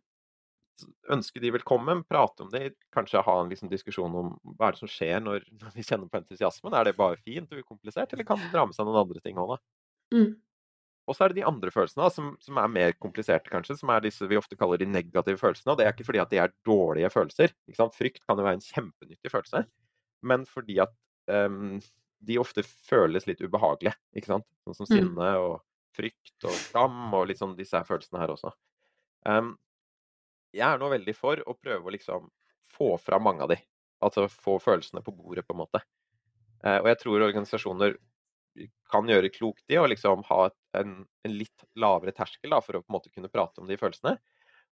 ønske de velkommen, prate om det, kanskje ha en liksom diskusjon om hva er det som skjer når, [laughs] når, vi kjenner på entusiasmen. Er det bare fint og ukomplisert, eller kan det dra med seg noen andre ting òg, da? Mm. Og så er det de andre følelsene da, som, som, er mer kompliserte, kanskje. Som er disse vi ofte kaller de negative følelsene. Og det er ikke fordi at de er dårlige følelser. Frykt kan jo være en kjempenyttig følelse, men fordi at um, de ofte føles litt ubehagelige. Ikke sant? Sånn som mm. sinne og frykt og skam og sånn disse følelsene her også. Um, jeg er nå veldig for å prøve å liksom få fram mange av de. Altså få følelsene på bordet, på en måte. Eh, og jeg tror organisasjoner kan gjøre klokt i å liksom ha en, en, litt lavere terskel da, for å på en måte kunne prate om de følelsene.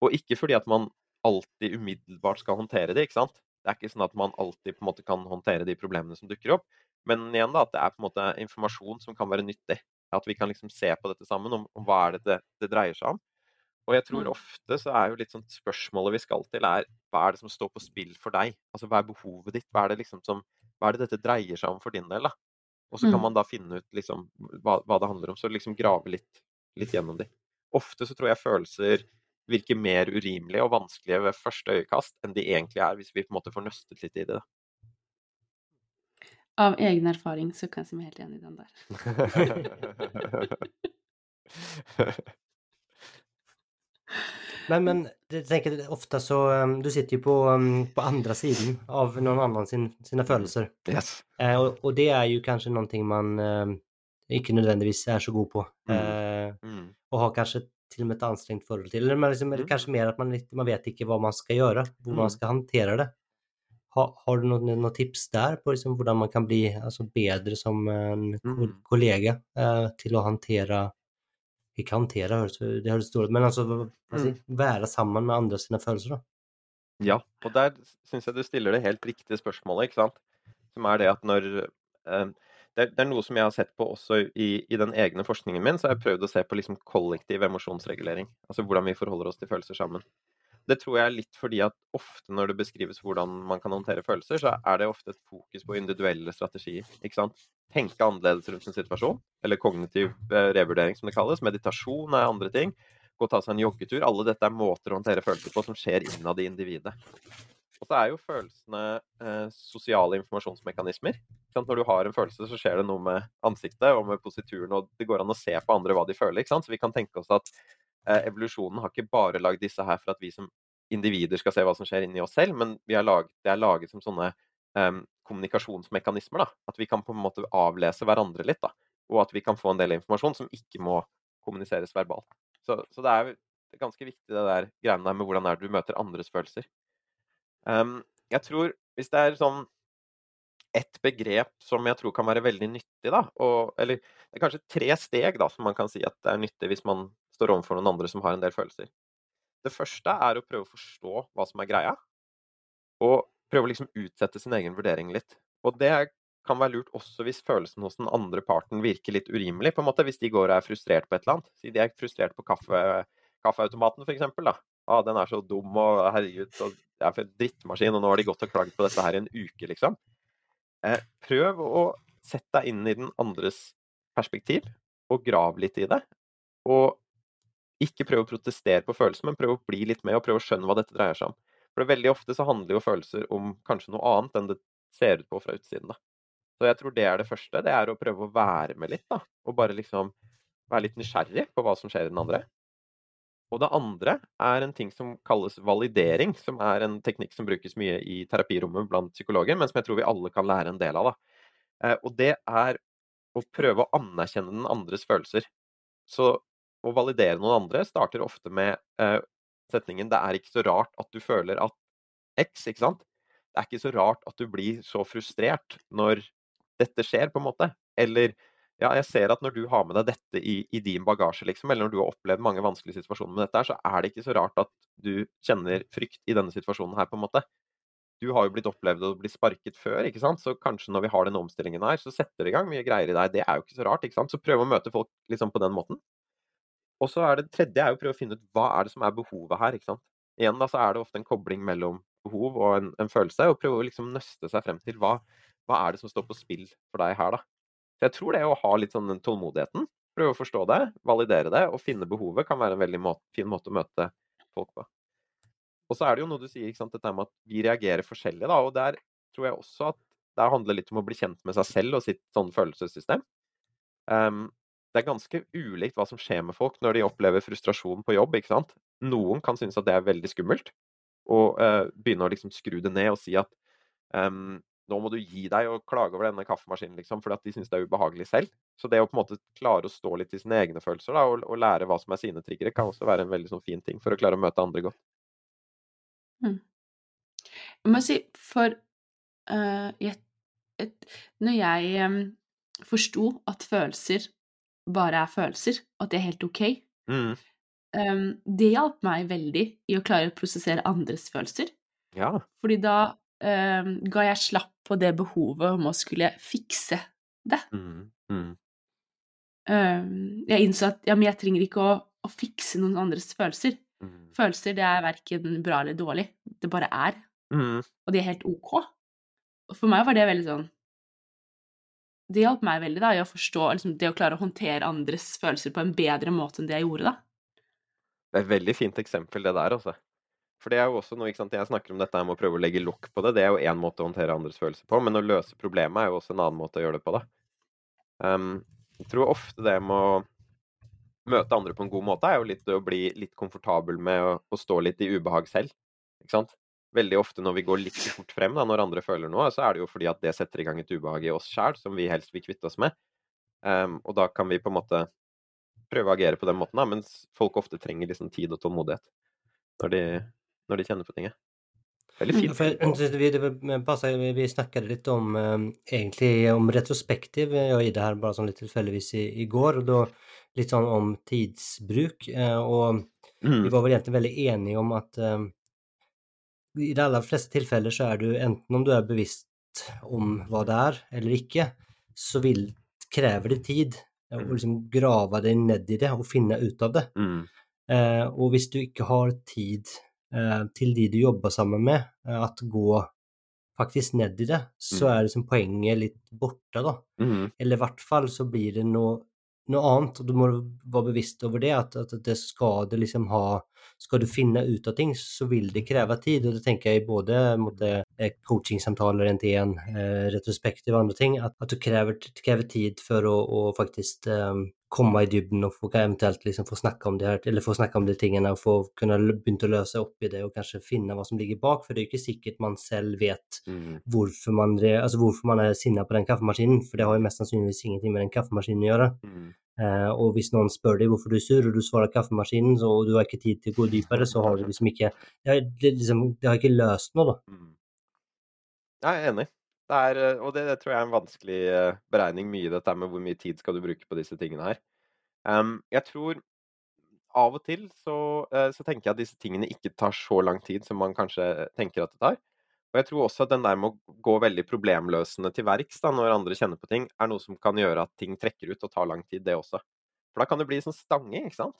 Og ikke fordi at man alltid umiddelbart skal håndtere det. ikke sant? Det er ikke sånn at man alltid på en måte kan håndtere de problemene som dukker opp. Men igjen da, at det er på en måte informasjon som kan være nyttig. At vi kan liksom se på dette sammen, om, om hva er det, det det dreier seg om. Og jeg tror Mm. ofte så er jo litt sånn spørsmålet vi skal til, er hva er det som står på spill for deg? Altså hva er behovet ditt? Hva er det liksom som Hva er det dette dreier seg om for din del, da? Og så kan Mm. man da finne ut liksom hva, hva det handler om. Så liksom grave litt, litt gjennom de. Ofte så tror jeg følelser virker mer urimelige og vanskelige ved første øyekast enn de egentlig er, hvis vi på en måte får nøstet litt i det. da. Av egen erfaring så kan jeg si meg helt enig i den der. [laughs] [laughs] [laughs] Men, men jeg tenker ofte så, um, du sitter jo på, um, på andre siden av noen annen sin, sine følelser. yes. Eh, og, og, det er jo kanskje noe man eh, ikke nødvendigvis er så god på. Eh, Mm. Og har kanskje til og med et anstrengt forhold til. Eller, men liksom, eller Mm. kanske mer at man, man vet ikke hva man skal gjøre, hvor Mm. man skal håndtere det. Ha, har du noen, något tips der på liksom hvordan man kan bli altså, bedre som en Mm. kollega til å att hantera ikke håndtere, det høres dårlig men altså si, være sammen med andre sine følelser. da. Ja, og der syns jeg du stiller det helt riktige spørsmålet, ikke sant. Som er det at når eh, det, er, det er noe som jeg har sett på også i, i den egne forskningen min, så har jeg prøvd å se på liksom kollektiv emosjonsregulering. Altså hvordan vi forholder oss til følelser sammen. Det tror jeg er litt fordi at ofte når det beskrives hvordan man kan håndtere følelser, så er det ofte et fokus på individuelle strategier. ikke sant? Tenke annerledes rundt en situasjon, eller kognitiv eh, revurdering som det kalles. Meditasjon er andre ting. Gå og ta seg en joggetur. Alle dette er måter å håndtere følelser på som skjer innad i individet. Og så er jo følelsene eh, sosiale informasjonsmekanismer. Når du har en følelse, så skjer det noe med ansiktet og med posituren, og det går an å se på andre hva de føler. ikke sant? Så vi kan tenke oss at evolusjonen har ikke bare lagd disse her for at vi som individer skal se hva som skjer inni oss selv, men er laget, det er laget som sånne em, kommunikasjonsmekanismer. da, At vi kan på en måte avlese hverandre litt. da, Og at vi kan få en del informasjon som ikke må kommuniseres verbalt. Så, så det er ganske viktig det der greiene der med hvordan er det du møter andres følelser. Um, jeg tror hvis det er sånn et begrep som jeg tror kan være veldig nyttig, da, og, eller det er kanskje tre steg da, som man kan si at det er nyttig hvis man står overfor noen andre som har en del følelser. Det første er å prøve å forstå hva som er greia, og prøve å liksom utsette sin egen vurdering litt. Og det kan være lurt også hvis følelsen hos den andre parten virker litt urimelig, på en måte, hvis de går og er frustrert på et eller annet. Si de er frustrert på kaffe, kaffeautomaten, for eksempel, da. Ah, den er så dum, og herregud, så det er for en drittmaskin, og nå har de gått og klagd på dette her i en uke, liksom. Eh, prøv å sette deg inn i den andres perspektiv, og grav litt i det. Og ikke prøv å protestere på følelser, men prøv å bli litt med og prøv å skjønne hva dette dreier seg om. For veldig ofte så handler jo følelser om kanskje noe annet enn det ser ut på fra utsiden. da. Så jeg tror det er det første. Det er å prøve å være med litt, da. Og bare liksom være litt nysgjerrig på hva som skjer i den andre. Og det andre er en ting som kalles validering, som er en teknikk som brukes mye i terapirommet blant psykologer, men som jeg tror vi alle kan lære en del av. da. Eh, Og det er å prøve å anerkjenne den andres følelser. Så å validere noen andre starter ofte med uh, setningen 'Det er ikke så rart at du føler at X', ikke sant? Det er ikke så rart at du blir så frustrert når dette skjer, på en måte. Eller ja, jeg ser at når du har med deg dette i, i din bagasje, liksom, eller når du har opplevd mange vanskelige situasjoner med dette, her, så er det ikke så rart at du kjenner frykt i denne situasjonen her, på en måte. Du har jo blitt opplevd å bli sparket før, ikke sant? så kanskje når vi har denne omstillingen her, så setter det i gang mye greier i deg. Det er jo ikke så rart, ikke sant? Så prøv å møte folk liksom på den måten. Og så er det tredje er å prøve å finne ut hva er det som er behovet her, ikke sant. Igjen da, så er det ofte en kobling mellom behov og en, en følelse, og prøve å liksom nøste seg frem til hva, hva er det som står på spill for deg her, da. Så jeg tror det å ha litt sånn den tålmodigheten, prøve å forstå det, validere det og finne behovet, kan være en veldig må fin måte å møte folk på. Og så er det jo noe du sier, ikke sant, dette med at vi reagerer forskjellig, da, og der tror jeg også at det handler litt om å bli kjent med seg selv og sitt sånn følelsessystem. Um, det er ganske ulikt hva som skjer med folk når de opplever frustrasjon på jobb. ikke sant? Noen kan synes at det er veldig skummelt, og uh, begynne å liksom skru det ned og si at um, nå må du gi deg og klage over denne kaffemaskinen, liksom, fordi at de synes det er ubehagelig selv. Så det å på en måte klare å stå litt i sine egne følelser da, og, og lære hva som er sine triggere, kan også være en veldig sånn fin ting for å klare å møte andre godt. Jeg må si, for uh, jeg, et, når jeg um, forsto at følelser bare er følelser, og at det er helt ok, Mm. um, det hjalp meg veldig i å klare å prosessere andres følelser. Ja. Fordi da um, ga jeg slapp på det behovet om å skulle fikse det. Mm. Mm. Um, jeg innså at ja, men jeg trenger ikke å, å fikse noen andres følelser. Mm. Følelser det er verken bra eller dårlig. Det bare er. Mm. Og de er helt ok. Og for meg var det veldig sånn Det hjalp meg veldig da, i å forstå liksom, det å klare å håndtere andres følelser på en bedre måte enn det jeg gjorde da. Det er et veldig fint eksempel, det der, altså. For det er jo også noe, ikke sant, Jeg snakker om dette med å prøve å legge lokk på det. Det er jo én måte å håndtere andres følelser på, men å løse problemet er jo også en annen måte å gjøre det på. da. Um, jeg tror ofte det med å møte andre på en god måte er jo litt å bli litt komfortabel med å, å stå litt i ubehag selv. ikke sant? Veldig ofte når vi går litt fort frem da, når andre føler noe, så er det jo fordi at det setter i gang et ubehag i oss sjæl som vi helst vil kvitte oss med. Um, og da kan vi på en måte prøve å agere på den måten, da, mens folk ofte trenger liksom tid og tålmodighet når de, når de kjenner på ting. Veldig fint. For vi, det vi, vi snakket litt om eh, egentlig om retrospektiv, og i det her bare sånn litt tilfeldigvis i, i går, og da litt sånn om tidsbruk. Eh, og Mm. vi var vel egentlig veldig enige om at eh, i de aller fleste tilfeller så er du enten om du er bevisst om hva det er eller ikke, så vil, krever det tid å Mm. liksom grave deg ned i det og finne ut av det. Mm. Eh, og hvis du ikke har tid eh, til de du jobber sammen med, eh, at gå faktisk ned i det, så Mm. er liksom poenget litt borte, da. Mm. Eller i hvert fall så blir det noe, noe annet, og du må være bevisst over det, at, at det skal du liksom ha Skal du finne ut av ting, så vil det kreve tid, og det tenker jeg både mot det, coachingsamtaler, en til en, eh, retrospektiv og andre ting, at, at du krever, det krever tid for å, å faktisk um, komme i dybden og få eventuelt liksom få snakke om de her, eller få snakke om de tingene og få kunne begynne å løse opp i det og kanskje finne hva som ligger bak, for det er jo ikke sikkert man selv vet Mm. hvorfor man, altså hvorfor man er sinna på den kaffemaskinen, for det har jo mest sannsynligvis ingenting med den kaffemaskinen å gjøre. Mm. Eh, og hvis noen spør deg hvorfor du er sur, og du svarer kaffemaskinen, så, og du har ikke tid til å gå dypere, så har du liksom ikke Det har, det, liksom, det har ikke løst noe, da. Mm. Jeg er enig. Det er, eh, og det, det tror jeg er en vanskelig eh, beregning, mye dette med hvor mye tid skal du bruke på disse tingene her. Um, jeg tror av og til så, eh, så tenker jeg at disse tingene ikke tar så lang tid som man kanskje tenker at det tar. Og jeg tror også at den der med å gå veldig problemløsende til verks da, når andre kjenner på ting, er noe som kan gjøre at ting trekker ut og tar lang tid, det også. For da kan det bli sånn stange, ikke sant?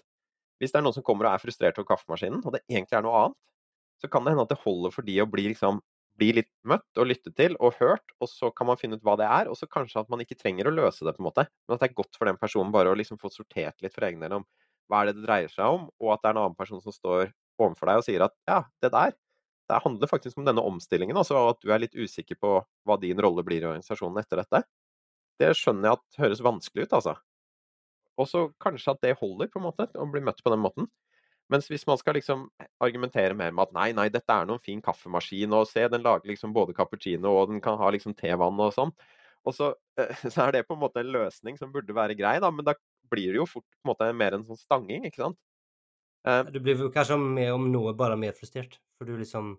Hvis det er noen som kommer og er frustrert over kaffemaskinen, og det egentlig er noe annet, så kan det hende at det holder for de å bli, liksom, bli litt møtt og lyttet til og hørt, og så kan man finne ut hva det er, og så kanskje at man ikke trenger å løse det, på en måte, men at det er godt for den personen bare å liksom få sortert litt for egen del om hva er det det dreier seg om, og at det er en annen person som står overfor deg og sier at ja, det der, det handler faktisk om denne omstillingen, altså, og at du er litt usikker på hva din rolle blir i organisasjonen etter dette. Det skjønner jeg at høres vanskelig ut, altså. Og så kanskje at det holder, på en måte, å bli møtt på den måten. Mens hvis man skal liksom argumentere mer med at nei, nei, dette er noen fin kaffemaskin, og se, den lager liksom både cappuccino og den kan ha liksom tevann og sånn. Og så, eh, [laughs] så er det på en måte en løsning som burde være grei, da, men da blir det jo fort på en måte mer en sånn stanging, ikke sant? Eh, Du blir jo kanskje med om noe bare mer frustrert. For du liksom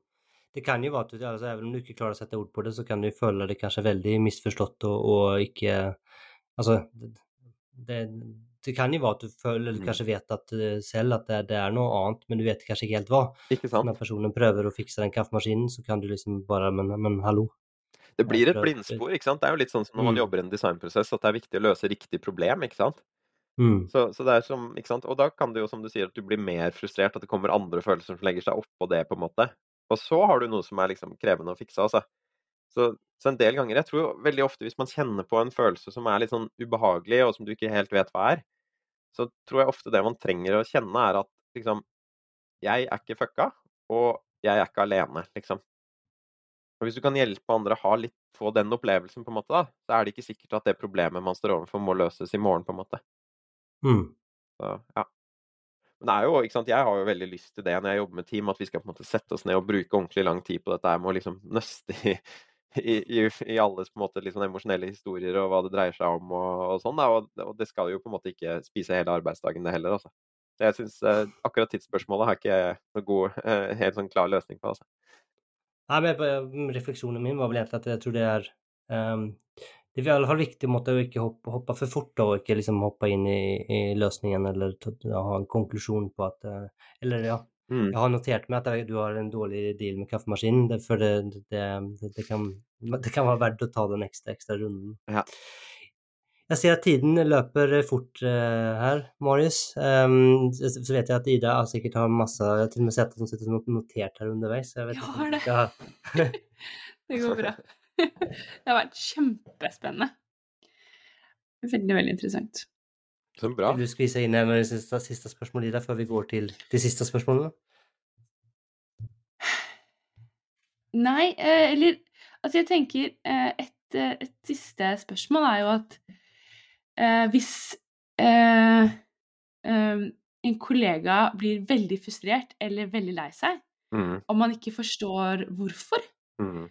Det kan jo være at du, altså, Even om du ikke klarer å sette ord på det, så kan du føle deg kanskje veldig misforstått og, og ikke Altså det, det, kan jo være at du føler, eller Mm. kanskje vet at eh, selv at det, det er noe annet, men du vet kanskje ikke helt hva. ikke sant? Når personen prøver å fikse den kaffemaskinen, så kan du liksom bare Men, men hallo. Det blir et blindspor, ikke sant? Det er jo litt sånn som når man Mm. jobber i en designprosess, at det er viktig å løse riktig problem, ikke sant? Mm. Så, så det er som, ikke sant? Og da kan det jo, som du sier, at du blir mer frustrert, at det kommer andre følelser som legger seg oppå det, på en måte. Og så har du noe som er liksom krevende å fikse, altså. Så, så en del ganger Jeg tror veldig ofte hvis man kjenner på en følelse som er litt sånn ubehagelig, og som du ikke helt vet hva er, så tror jeg ofte det man trenger å kjenne, er at liksom Jeg er ikke fucka, og jeg er ikke alene, liksom. Og hvis du kan hjelpe andre å ha litt, få den opplevelsen, på en måte, da, så er det ikke sikkert at det problemet man står overfor, må løses i morgen, på en måte. Mm. Så, ja. Men det er jo, ikke sant, jeg har jo veldig lyst til det når jeg jobber med team, at vi skal på en måte sette oss ned og bruke ordentlig lang tid på dette med å liksom nøste i, i, i, på en måte liksom emosjonelle historier og hva det dreier seg om og, og sånn. Og, og det skal jo på en måte ikke spise hele arbeidsdagen, det heller. altså. Så jeg syns eh, akkurat tidsspørsmålet har ikke jeg noe god, eh, helt sånn klar løsning på. altså. Nei, men refleksjonen min var vel egentlig at jeg tror det er um, Det er i alle fall viktig måte å ikke hoppe, hoppe for fort og ikke liksom hoppe inn i, i løsningen eller ta, ha en konklusjon på at eh, Eller ja, Mm. jeg har notert meg at du har en dårlig deal med kaffemaskinen, det, for det, det, det, kan, [laughs] det kan være verdt å ta den ekstra, ekstra runden. Ja. Jeg ser at tiden løper fort uh, her, Marius. Um, så, vet jeg at Ida har sikkert har masse Jeg har til og med sett at hun sitter notert her underveis. Jeg, jeg har det. Ja. [laughs] det går bra. [laughs] det har vært kjempespennende. Veldig, veldig interessant. Så bra. Vil du skvise inn en av de siste, siste spørsmålene dine før vi går til de siste spørsmålene? Nei, eh, eller Altså, jeg tenker eh, et, eh, et, siste spørsmål er jo at eh, hvis eh, eh, en kollega blir veldig frustrert eller veldig lei seg, mm. og man ikke forstår hvorfor mm.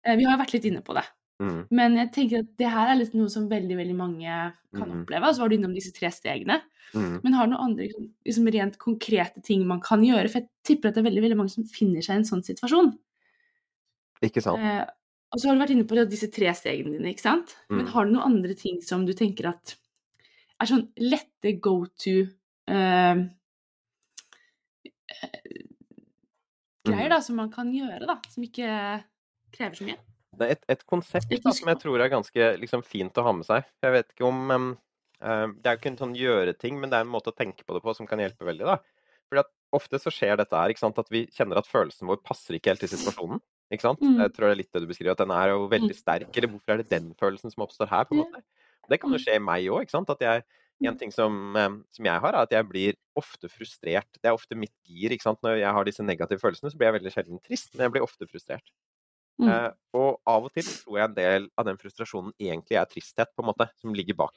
Vi har jo vært litt inne på det. Mm. Men jeg tenker at det her er litt noe som veldig veldig mange kan mm. oppleve. Og så var du innom disse tre stegene. Mm. Men har du noen andre liksom, liksom, rent konkrete ting man kan gjøre? For jeg tipper at det er veldig, veldig mange som finner seg i en sånn situasjon. Ikke sant. Eh, og så har du vært inne på disse tre stegene dine, ikke sant. Mm. Men har du noen andre ting som du tenker at er sånn lette go to eh, greier, mm. da, som man kan gjøre, da, som ikke krever så mye? Det et, et konsept da, som jeg tror er ganske liksom, fint å ha med seg. Jeg vet ikke om um, Det er jo ikke en sånn gjøre-ting, men det er en måte å tenke på det på som kan hjelpe veldig. da. Fordi at Ofte så skjer dette her, ikke sant, at vi kjenner at følelsen vår passer ikke helt til situasjonen. Ikke sant? Mm. Jeg tror det er litt det du beskriver, at den er jo veldig mm. sterk. Eller hvorfor er det den følelsen som oppstår her? på en måte? Det kan jo mm. skje i meg òg. At jeg, en ting som, som, jeg har, er at jeg blir ofte frustrert. Det er ofte mitt gir. ikke sant? Når jeg har disse negative følelsene, så blir jeg veldig sjelden trist, men jeg blir ofte frustrert. Mm. Eh, og av og til tror jeg en del av den frustrasjonen egentlig er tristhet, på en måte, som ligger bak.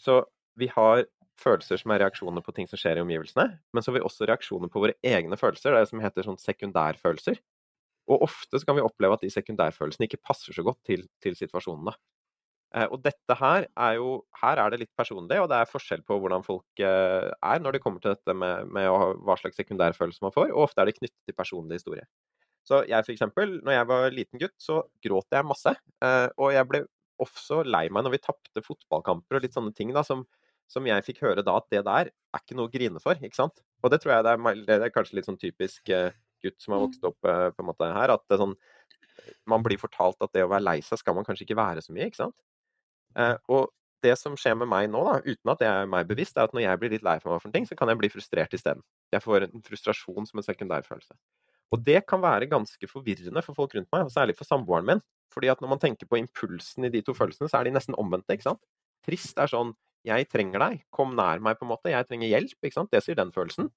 Så vi har følelser som er reaksjoner på ting som skjer i omgivelsene, men så har vi også reaksjoner på våre egne følelser. Det er det som heter sånn sekundærfølelser. Og ofte så kan vi oppleve at de sekundærfølelsene ikke passer så godt til, til situasjonene. Eh, og dette her er jo Her er det litt personlig, og det er forskjell på hvordan folk eh, er når det kommer til dette med, med ha, hva slags sekundærfølelse man får, og ofte er det knyttet til personlig historie. Så jeg for eksempel, når jeg var liten gutt, så gråt jeg masse. Eh, og jeg ble også lei meg når vi tapte fotballkamper og litt sånne ting da, som, som jeg fikk høre da at det der er ikke noe å grine for, ikke sant. Og det tror jeg det er, det er kanskje litt sånn typisk gutt som har mm. vokst opp eh, på en måte her, at det er sånn, man blir fortalt at det å være lei seg skal man kanskje ikke være så mye, ikke sant. Eh, og det som skjer med meg nå, da, uten at det er meg bevisst, er at når jeg blir litt lei for meg for en ting, så kan jeg bli frustrert isteden. Jeg får en frustrasjon som en sekundærfølelse. Og det kan være ganske forvirrende for folk rundt meg, og særlig for samboeren min. Fordi at når man tenker på impulsen i de to følelsene, så er de nesten omvendte, ikke sant. Trist er sånn 'jeg trenger deg, kom nær meg', på en måte. 'Jeg trenger hjelp', ikke sant. Det sier den følelsen.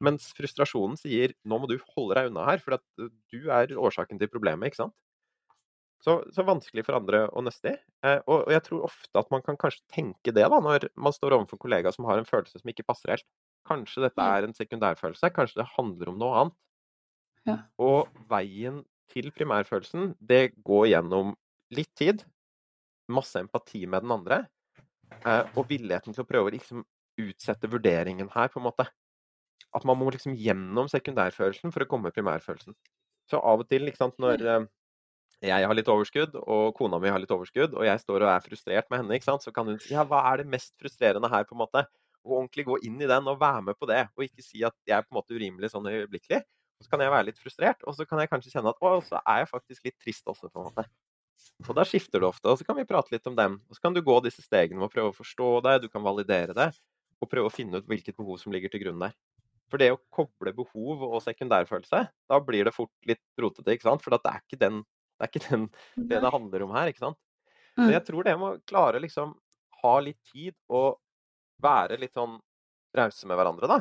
Mens frustrasjonen sier 'nå må du holde deg unna her, for at du er årsaken til problemet'. ikke sant? Så, så vanskelig for andre å nøste i. Eh, og, og, jeg tror ofte at man kan kanskje tenke det da, når man står overfor kollegaer som har en følelse som ikke passer helt. Kanskje dette er en sekundærfølelse, kanskje det handler om noe annet. Ja. Og veien til primærfølelsen, det går gjennom litt tid, masse empati med den andre, eh, og villigheten til å prøve å liksom utsette vurderingen her, på en måte at man må liksom gjennom sekundærfølelsen for å komme primærfølelsen. Så av og til, liksom, når eh, jeg har litt overskudd, og kona mi har litt overskudd, og jeg står og er frustrert med henne, så kan hun si ja, hva er det mest frustrerende her, på en måte? Og ordentlig gå inn i den og være med på det, og ikke si at jeg er på en måte urimelig sånn øyeblikkelig. Så kan jeg være litt frustrert, og så kan jeg kanskje kjenne at å, så er jeg faktisk litt trist også, på en måte. Og da skifter du ofte, og så kan vi prate litt om dem. Og så kan du gå disse stegene med å prøve å forstå deg, du kan validere det, og prøve å finne ut hvilket behov som ligger til grunn der. For det å koble behov og sekundærfølelse, da blir det fort litt rotete, ikke sant? For det er ikke, den, det, er ikke den, det det handler om her, ikke sant? Så mm. jeg tror det må klare liksom ha litt tid og være litt sånn rause med hverandre, da.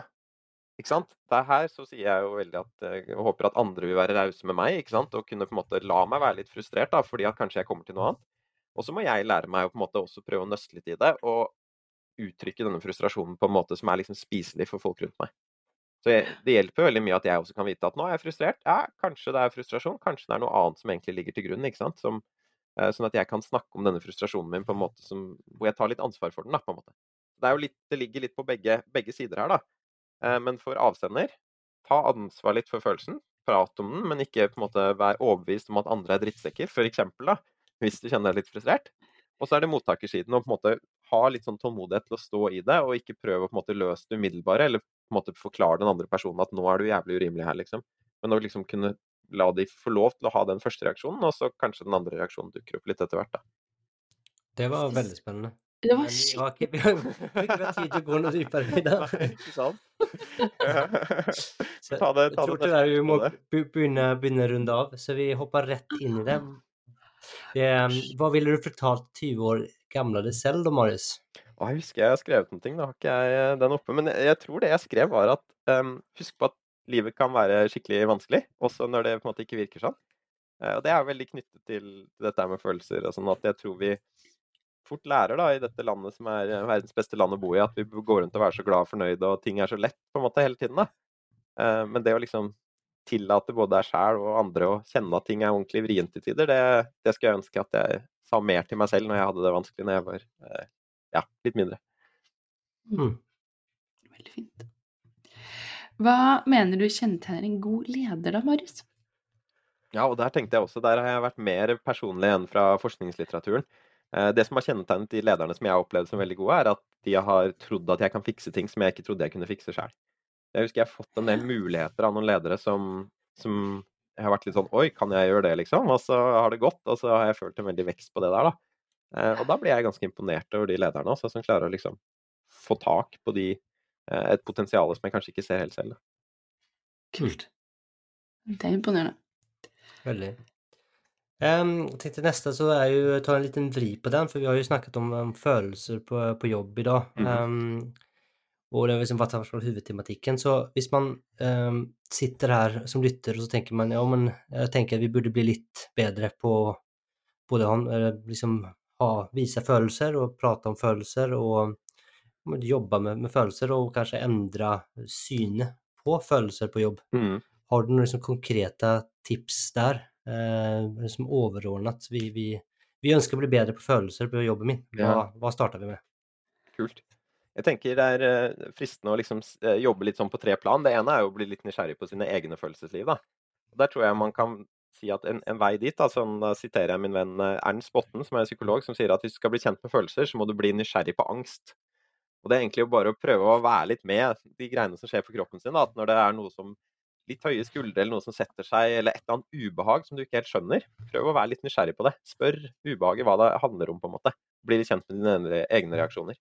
Ikke sant? Det her så sier jeg jo veldig at eh, jeg håper at andre vil være rause med meg, ikke sant? Og kunne på en måte la meg være litt frustrert, da, fordi at kanskje jeg kommer til noe annet. Og så må jeg lære meg å på en måte også prøve å nøste litt i det, og uttrykke denne frustrasjonen på en måte som er liksom spiselig for folk rundt meg. Så jeg, det hjelper veldig mye at jeg også kan vite at nå er jeg frustrert. Ja, kanskje det er frustrasjon, kanskje det er noe annet som egentlig ligger til grunn. ikke sant? Som, eh, sånn at jeg kan snakke om denne frustrasjonen min på en måte som, hvor jeg tar litt ansvar for den. da, på en måte. Det, litt, det ligger litt på begge, begge, sider her, da. Eh, men for avsender, ta ansvar litt for følelsen. Prat om den, men ikke på en måte være overbevist om at andre er drittsekker, da, hvis du kjenner deg litt frustrert. Og så er det mottakersiden å på en måte ha litt sånn tålmodighet til å stå i det, og ikke prøve å på en måte løse det umiddelbare, eller på en måte forklare den andre personen at nå er du jævlig urimelig her, liksom. Men å liksom kunne la de få lov til å ha den første reaksjonen, og så kanskje den andre reaksjonen dukker opp litt etter hvert, da. Det var veldig spennende. Det var skikkelig [laughs] vi har ikke, ikke tid til å gå noe dypere i det. Ikke sant? [laughs] Så Ta det, jeg ta tror det vi må begynne, begynne runde av, så vi hopper rett inn i det. det hva ville du fortalt 20 år gamle deg selv da, Marius? Å, jeg husker jeg har skrevet noe, da har ikke jeg den oppe. Men jeg, jeg tror det jeg skrev var at um, husk på at livet kan være skikkelig vanskelig, også når det på en måte ikke virker sånn. Eh, og det er veldig knyttet til dette med følelser og sånn, at jeg tror vi fort lærer da i dette landet som er eh, verdens beste land å bo i, at vi går rundt og er så glad og fornøyd, og ting er så lett på en måte hele tiden. da. Eh, men det å liksom tillate både deg sjæl og andre å kjenne at ting er ordentlig vrient til tider, det, det skulle jeg ønske at jeg sa mer til meg selv når jeg hadde det vanskelig når jeg var eh, ja, litt mindre. Mm. Veldig fint. Hva mener du kjennetegner en god leder, da, Marius? Ja, og der tenkte jeg også, der har jeg vært mer personlig enn fra forskningslitteraturen. Eh, Det som har kjennetegnet de lederne som jeg har opplevd som veldig gode, er at de har trodd at jeg kan fikse ting som jeg ikke trodde jeg kunne fikse sjøl. Jeg husker jeg har fått en del muligheter av noen ledere som, som jeg har vært litt sånn Oi, kan jeg gjøre det, liksom? Og så har det gått, og så har jeg følt en veldig vekst på det der, da. Eh, Og da blir jeg ganske imponert over de lederne også, som klarer å liksom få tak på de, eh, et potensial som jeg kanskje ikke ser helt selv. Kult. Det er imponerende. Veldig. Um, til neste så er jo ta en liten vri på den, for vi har jo snakket om, um, følelser på, på jobb i dag. Um, og det har liksom vært hovedtematikken. Så hvis man um, sitter her som lytter, og så tenker man ja, men jeg tenker at vi burde bli litt bedre på både å ha- liksom ha, vise følelser og prate om følelser og jobbe med, med følelser og kanskje endre synet på følelser på jobb. Mm. Har du noen liksom konkrete tips der? Eh, liksom overordnet. Vi, vi, vi ønsker å bli bedre på følelser på jobben min. Hva, Ja. hva starter vi med? Kult. Jeg tenker det er eh, fristende å liksom eh, jobbe litt sånn på tre plan. Det ene er jo å bli litt nysgjerrig på sine egne følelsesliv. da. Der tror jeg man kan si at en, en vei dit, da, sånn, da siterer jeg min venn Ernst Botten, som er psykolog, som sier at hvis du skal bli kjent med følelser, så må du bli nysgjerrig på angst. Og det er egentlig jo bare å prøve å være litt med de greiene som skjer på kroppen sin. da, at Når det er noe som litt høye skuldre, eller noe som setter seg, eller et eller annet ubehag som du ikke helt skjønner, prøv å være litt nysgjerrig på det. Spør ubehaget hva det handler om, på en måte. Bli litt kjent med dine egne- reaksjoner.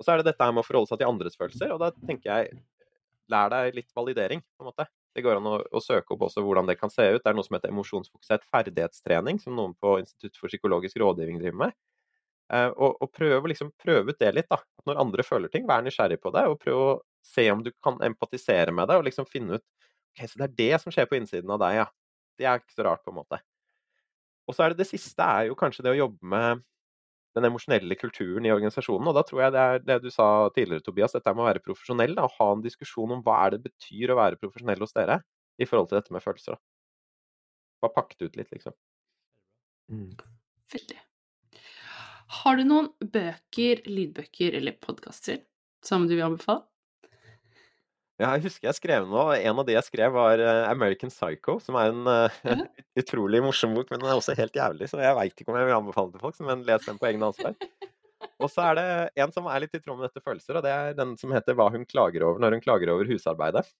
Og så er det dette her med å forholde seg til andres følelser, og da tenker jeg lær deg litt validering, på en måte. Det går an å, å søke opp også hvordan det kan se ut. Det er noe som heter emosjonsfokusert ferdighetstrening, som noen på Institutt for psykologisk rådgivning driver med. Eh, og, og prøv, liksom, prøv ut det litt, da. Når andre føler ting, vær nysgjerrig på det, og prøv å se om du kan empatisere med det, og liksom finne ut ok, så det er det som skjer på innsiden av deg, ja. Det er ikke så rart, på en måte. Og så er det det siste er jo kanskje det å jobbe med den emosjonelle kulturen i organisasjonen. Og da tror jeg det er det du sa tidligere, Tobias, dette med å være profesjonell. Da, ha en diskusjon om hva er det betyr å være profesjonell hos dere i forhold til dette med følelser. Da. Bare pakket ut litt, liksom. Mm. Veldig. Har du noen bøker, lydbøker eller podkaster som du vil anbefale? Ja, jeg husker jeg skrev noe. En av de jeg skrev, var eh, American Psycho, som er en eh, [laughs] utrolig morsom bok, men den er også helt jævlig, så jeg veit ikke om jeg vil anbefale den til folk, men les den på egen ansvar. Og så er det en som er litt i tråd med dette følelser, og det er den som heter 'Hva hun klager over når hun klager over husarbeidet'.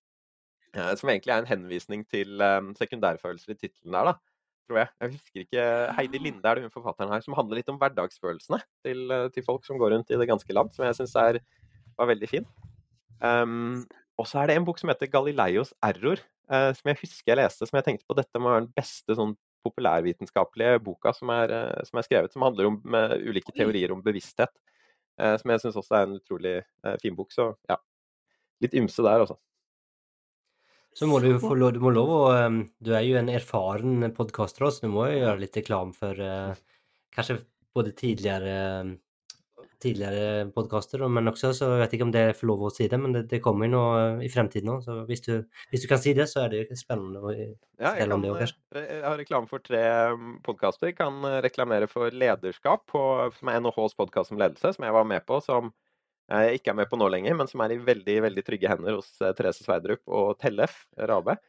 Eh, Som egentlig er en henvisning til sekundærfølelser i tittelen der, da. Tror jeg. Jeg husker ikke Heidi Linde er det hun forfatteren her, som handler litt om hverdagsfølelsene til, til folk som går rundt i det ganske land, som jeg syns var veldig fin. Um, og så er det en bok som heter Galileios error, eh, som jeg husker jeg leste, som jeg tenkte på dette må være den beste sånn populærvitenskapelige boka som er, eh, som er skrevet, som handler om ulike teorier om bevissthet. Eh, som jeg syns også er en utrolig eh, fin bok. Så ja, litt ymse der, altså. Så må du få lov, du må lov å um, Du er jo en erfaren podkaster, så du må jo gjøre litt reklam for uh, kanskje både tidligere tidligere podkaster, men også så jeg vet ikke om det er for lov å si det, men det, det kommer jo noe i fremtiden òg. Så hvis du, hvis du kan si det, så er det jo spennende å Ja, jeg, om det òg, kanskje. eh, jeg har reklame for tre podkaster. Kan eh, reklamere for Lederskap, på, som er NHHs podkast om ledelse, som jeg var med på, som jeg ikke er med på nå lenger, men som er i veldig veldig trygge hender hos eh, Therese Sverdrup og Tellef Rabe.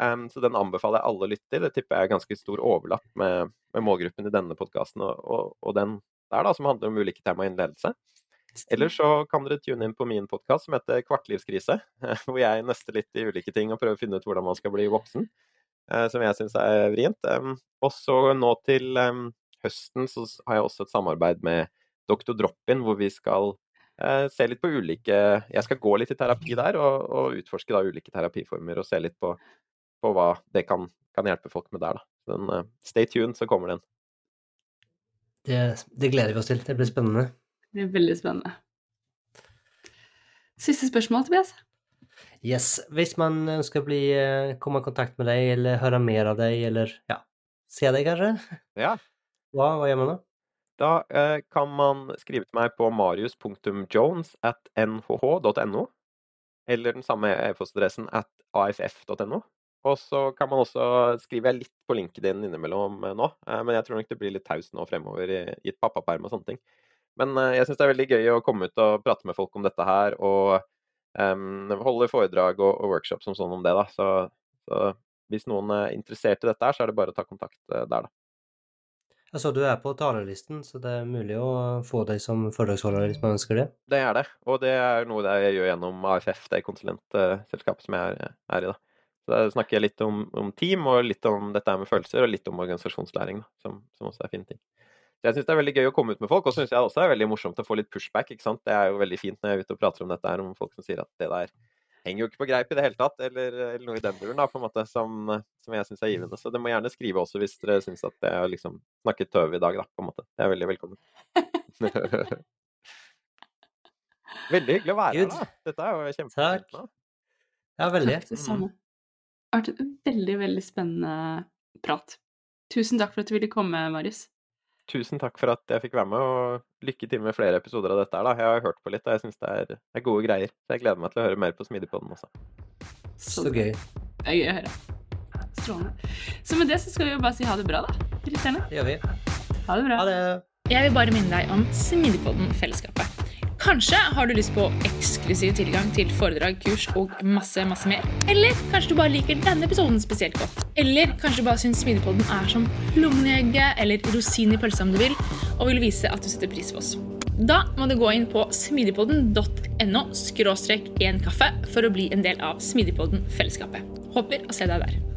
Um, så den anbefaler jeg alle å lytte til. Det tipper jeg er ganske stor overlapp med, med målgruppen i denne podkasten og, og, og den der, da, som handler om ulike tema innen ledelse. Eller så kan dere tune inn på min podkast som heter Kvartlivskrise, [laughs] hvor jeg nøster litt i ulike ting og prøver å finne ut hvordan man skal bli voksen, eh, som jeg syns er vrient. Og så nå til høsten så har jeg også et samarbeid med Dr. Drop-in, hvor vi skal eh, se litt på ulike Jeg skal gå litt i terapi der, og, og utforske da ulike terapiformer og se litt på, på hva det kan, kan, hjelpe folk med der. da. Den, uh, stay tuned, så kommer den. Det, det, gleder vi oss til. Det blir spennende. Det blir veldig spennende. Siste spørsmål, Tobias? Yes. Hvis man ønsker å bli, eh, komme i kontakt med deg, eller høre mer av deg, eller ja, se deg kanskje, ja. [laughs] hva, hva gjør man da? Da eh, kan man skrive til meg på marius.jones at nhh.no, eller den samme e-postadressen at aff.no. Og så kan man også skrive litt på LinkedIn innimellom eh, nå, eh, men jeg tror nok det blir litt taust nå fremover i, i et pappaperm og sånne ting. Men eh, jeg syns det er veldig gøy å komme ut og prate med folk om dette her, og um, holde foredrag og, og workshop som sånn om det, da. Så, så, hvis noen er interessert i dette her, så er det bare å ta kontakt der, da. Jeg så du er på talerlisten, så det er mulig å få deg som foredragsholder hvis man ønsker det? Det er det, og det er noe jeg gjør gjennom AFF, det konsulentselskapet som jeg er, er, i. da. Så Da snakker jeg litt om, om, team, og litt om dette med følelser, og litt om organisasjonslæring, da, som, som også er fine ting. Så jeg syns det er veldig gøy å komme ut med folk, og så syns jeg også det er veldig morsomt å få litt pushback. ikke sant? Det er jo veldig fint når jeg er ute og prater om dette her, om folk som sier at det der henger jo ikke på greip i det hele tatt, eller, eller noe i den duren, da, på en måte, som, som jeg syns er givende. Så dere må gjerne skrive også hvis dere syns at jeg har liksom snakket tøv i dag, da, på en måte. Det er veldig velkommen. [laughs] veldig hyggelig å være her, da. Dette er jo kjempefint. Ja, veldig. Takk det samme. Det har vært en veldig, veldig spennende prat. Tusen takk for at du ville komme, Marius. Tusen takk for at jeg fikk være med, og lykke til med flere episoder av dette. her da. Jeg har hørt på litt, og jeg syns det er, er, gode greier. Så jeg gleder meg til å høre mer på Smidigpodden også. Så, så gøy. Det er gøy å høre. Strålende. Så med det så skal vi jo bare si ha det bra, da. Det gjør vi. Ha det bra. Ha det. Jeg vil bare minne deg om Smidigpodden-fellesskapet. Kanskje har du lyst på eksklusiv tilgang til foredrag, kurs og masse masse mer. Eller kanskje du bare liker denne episoden spesielt godt. Eller kanskje du bare syns Smidigpodden er som plommeegget eller rosin i pølsa om du vil, og vil vise at du setter pris på oss. Da må du gå inn på smidigpodden.no skråstrek én kaffe for å bli en del av Smidigpodden-fellesskapet. Håper å se deg der.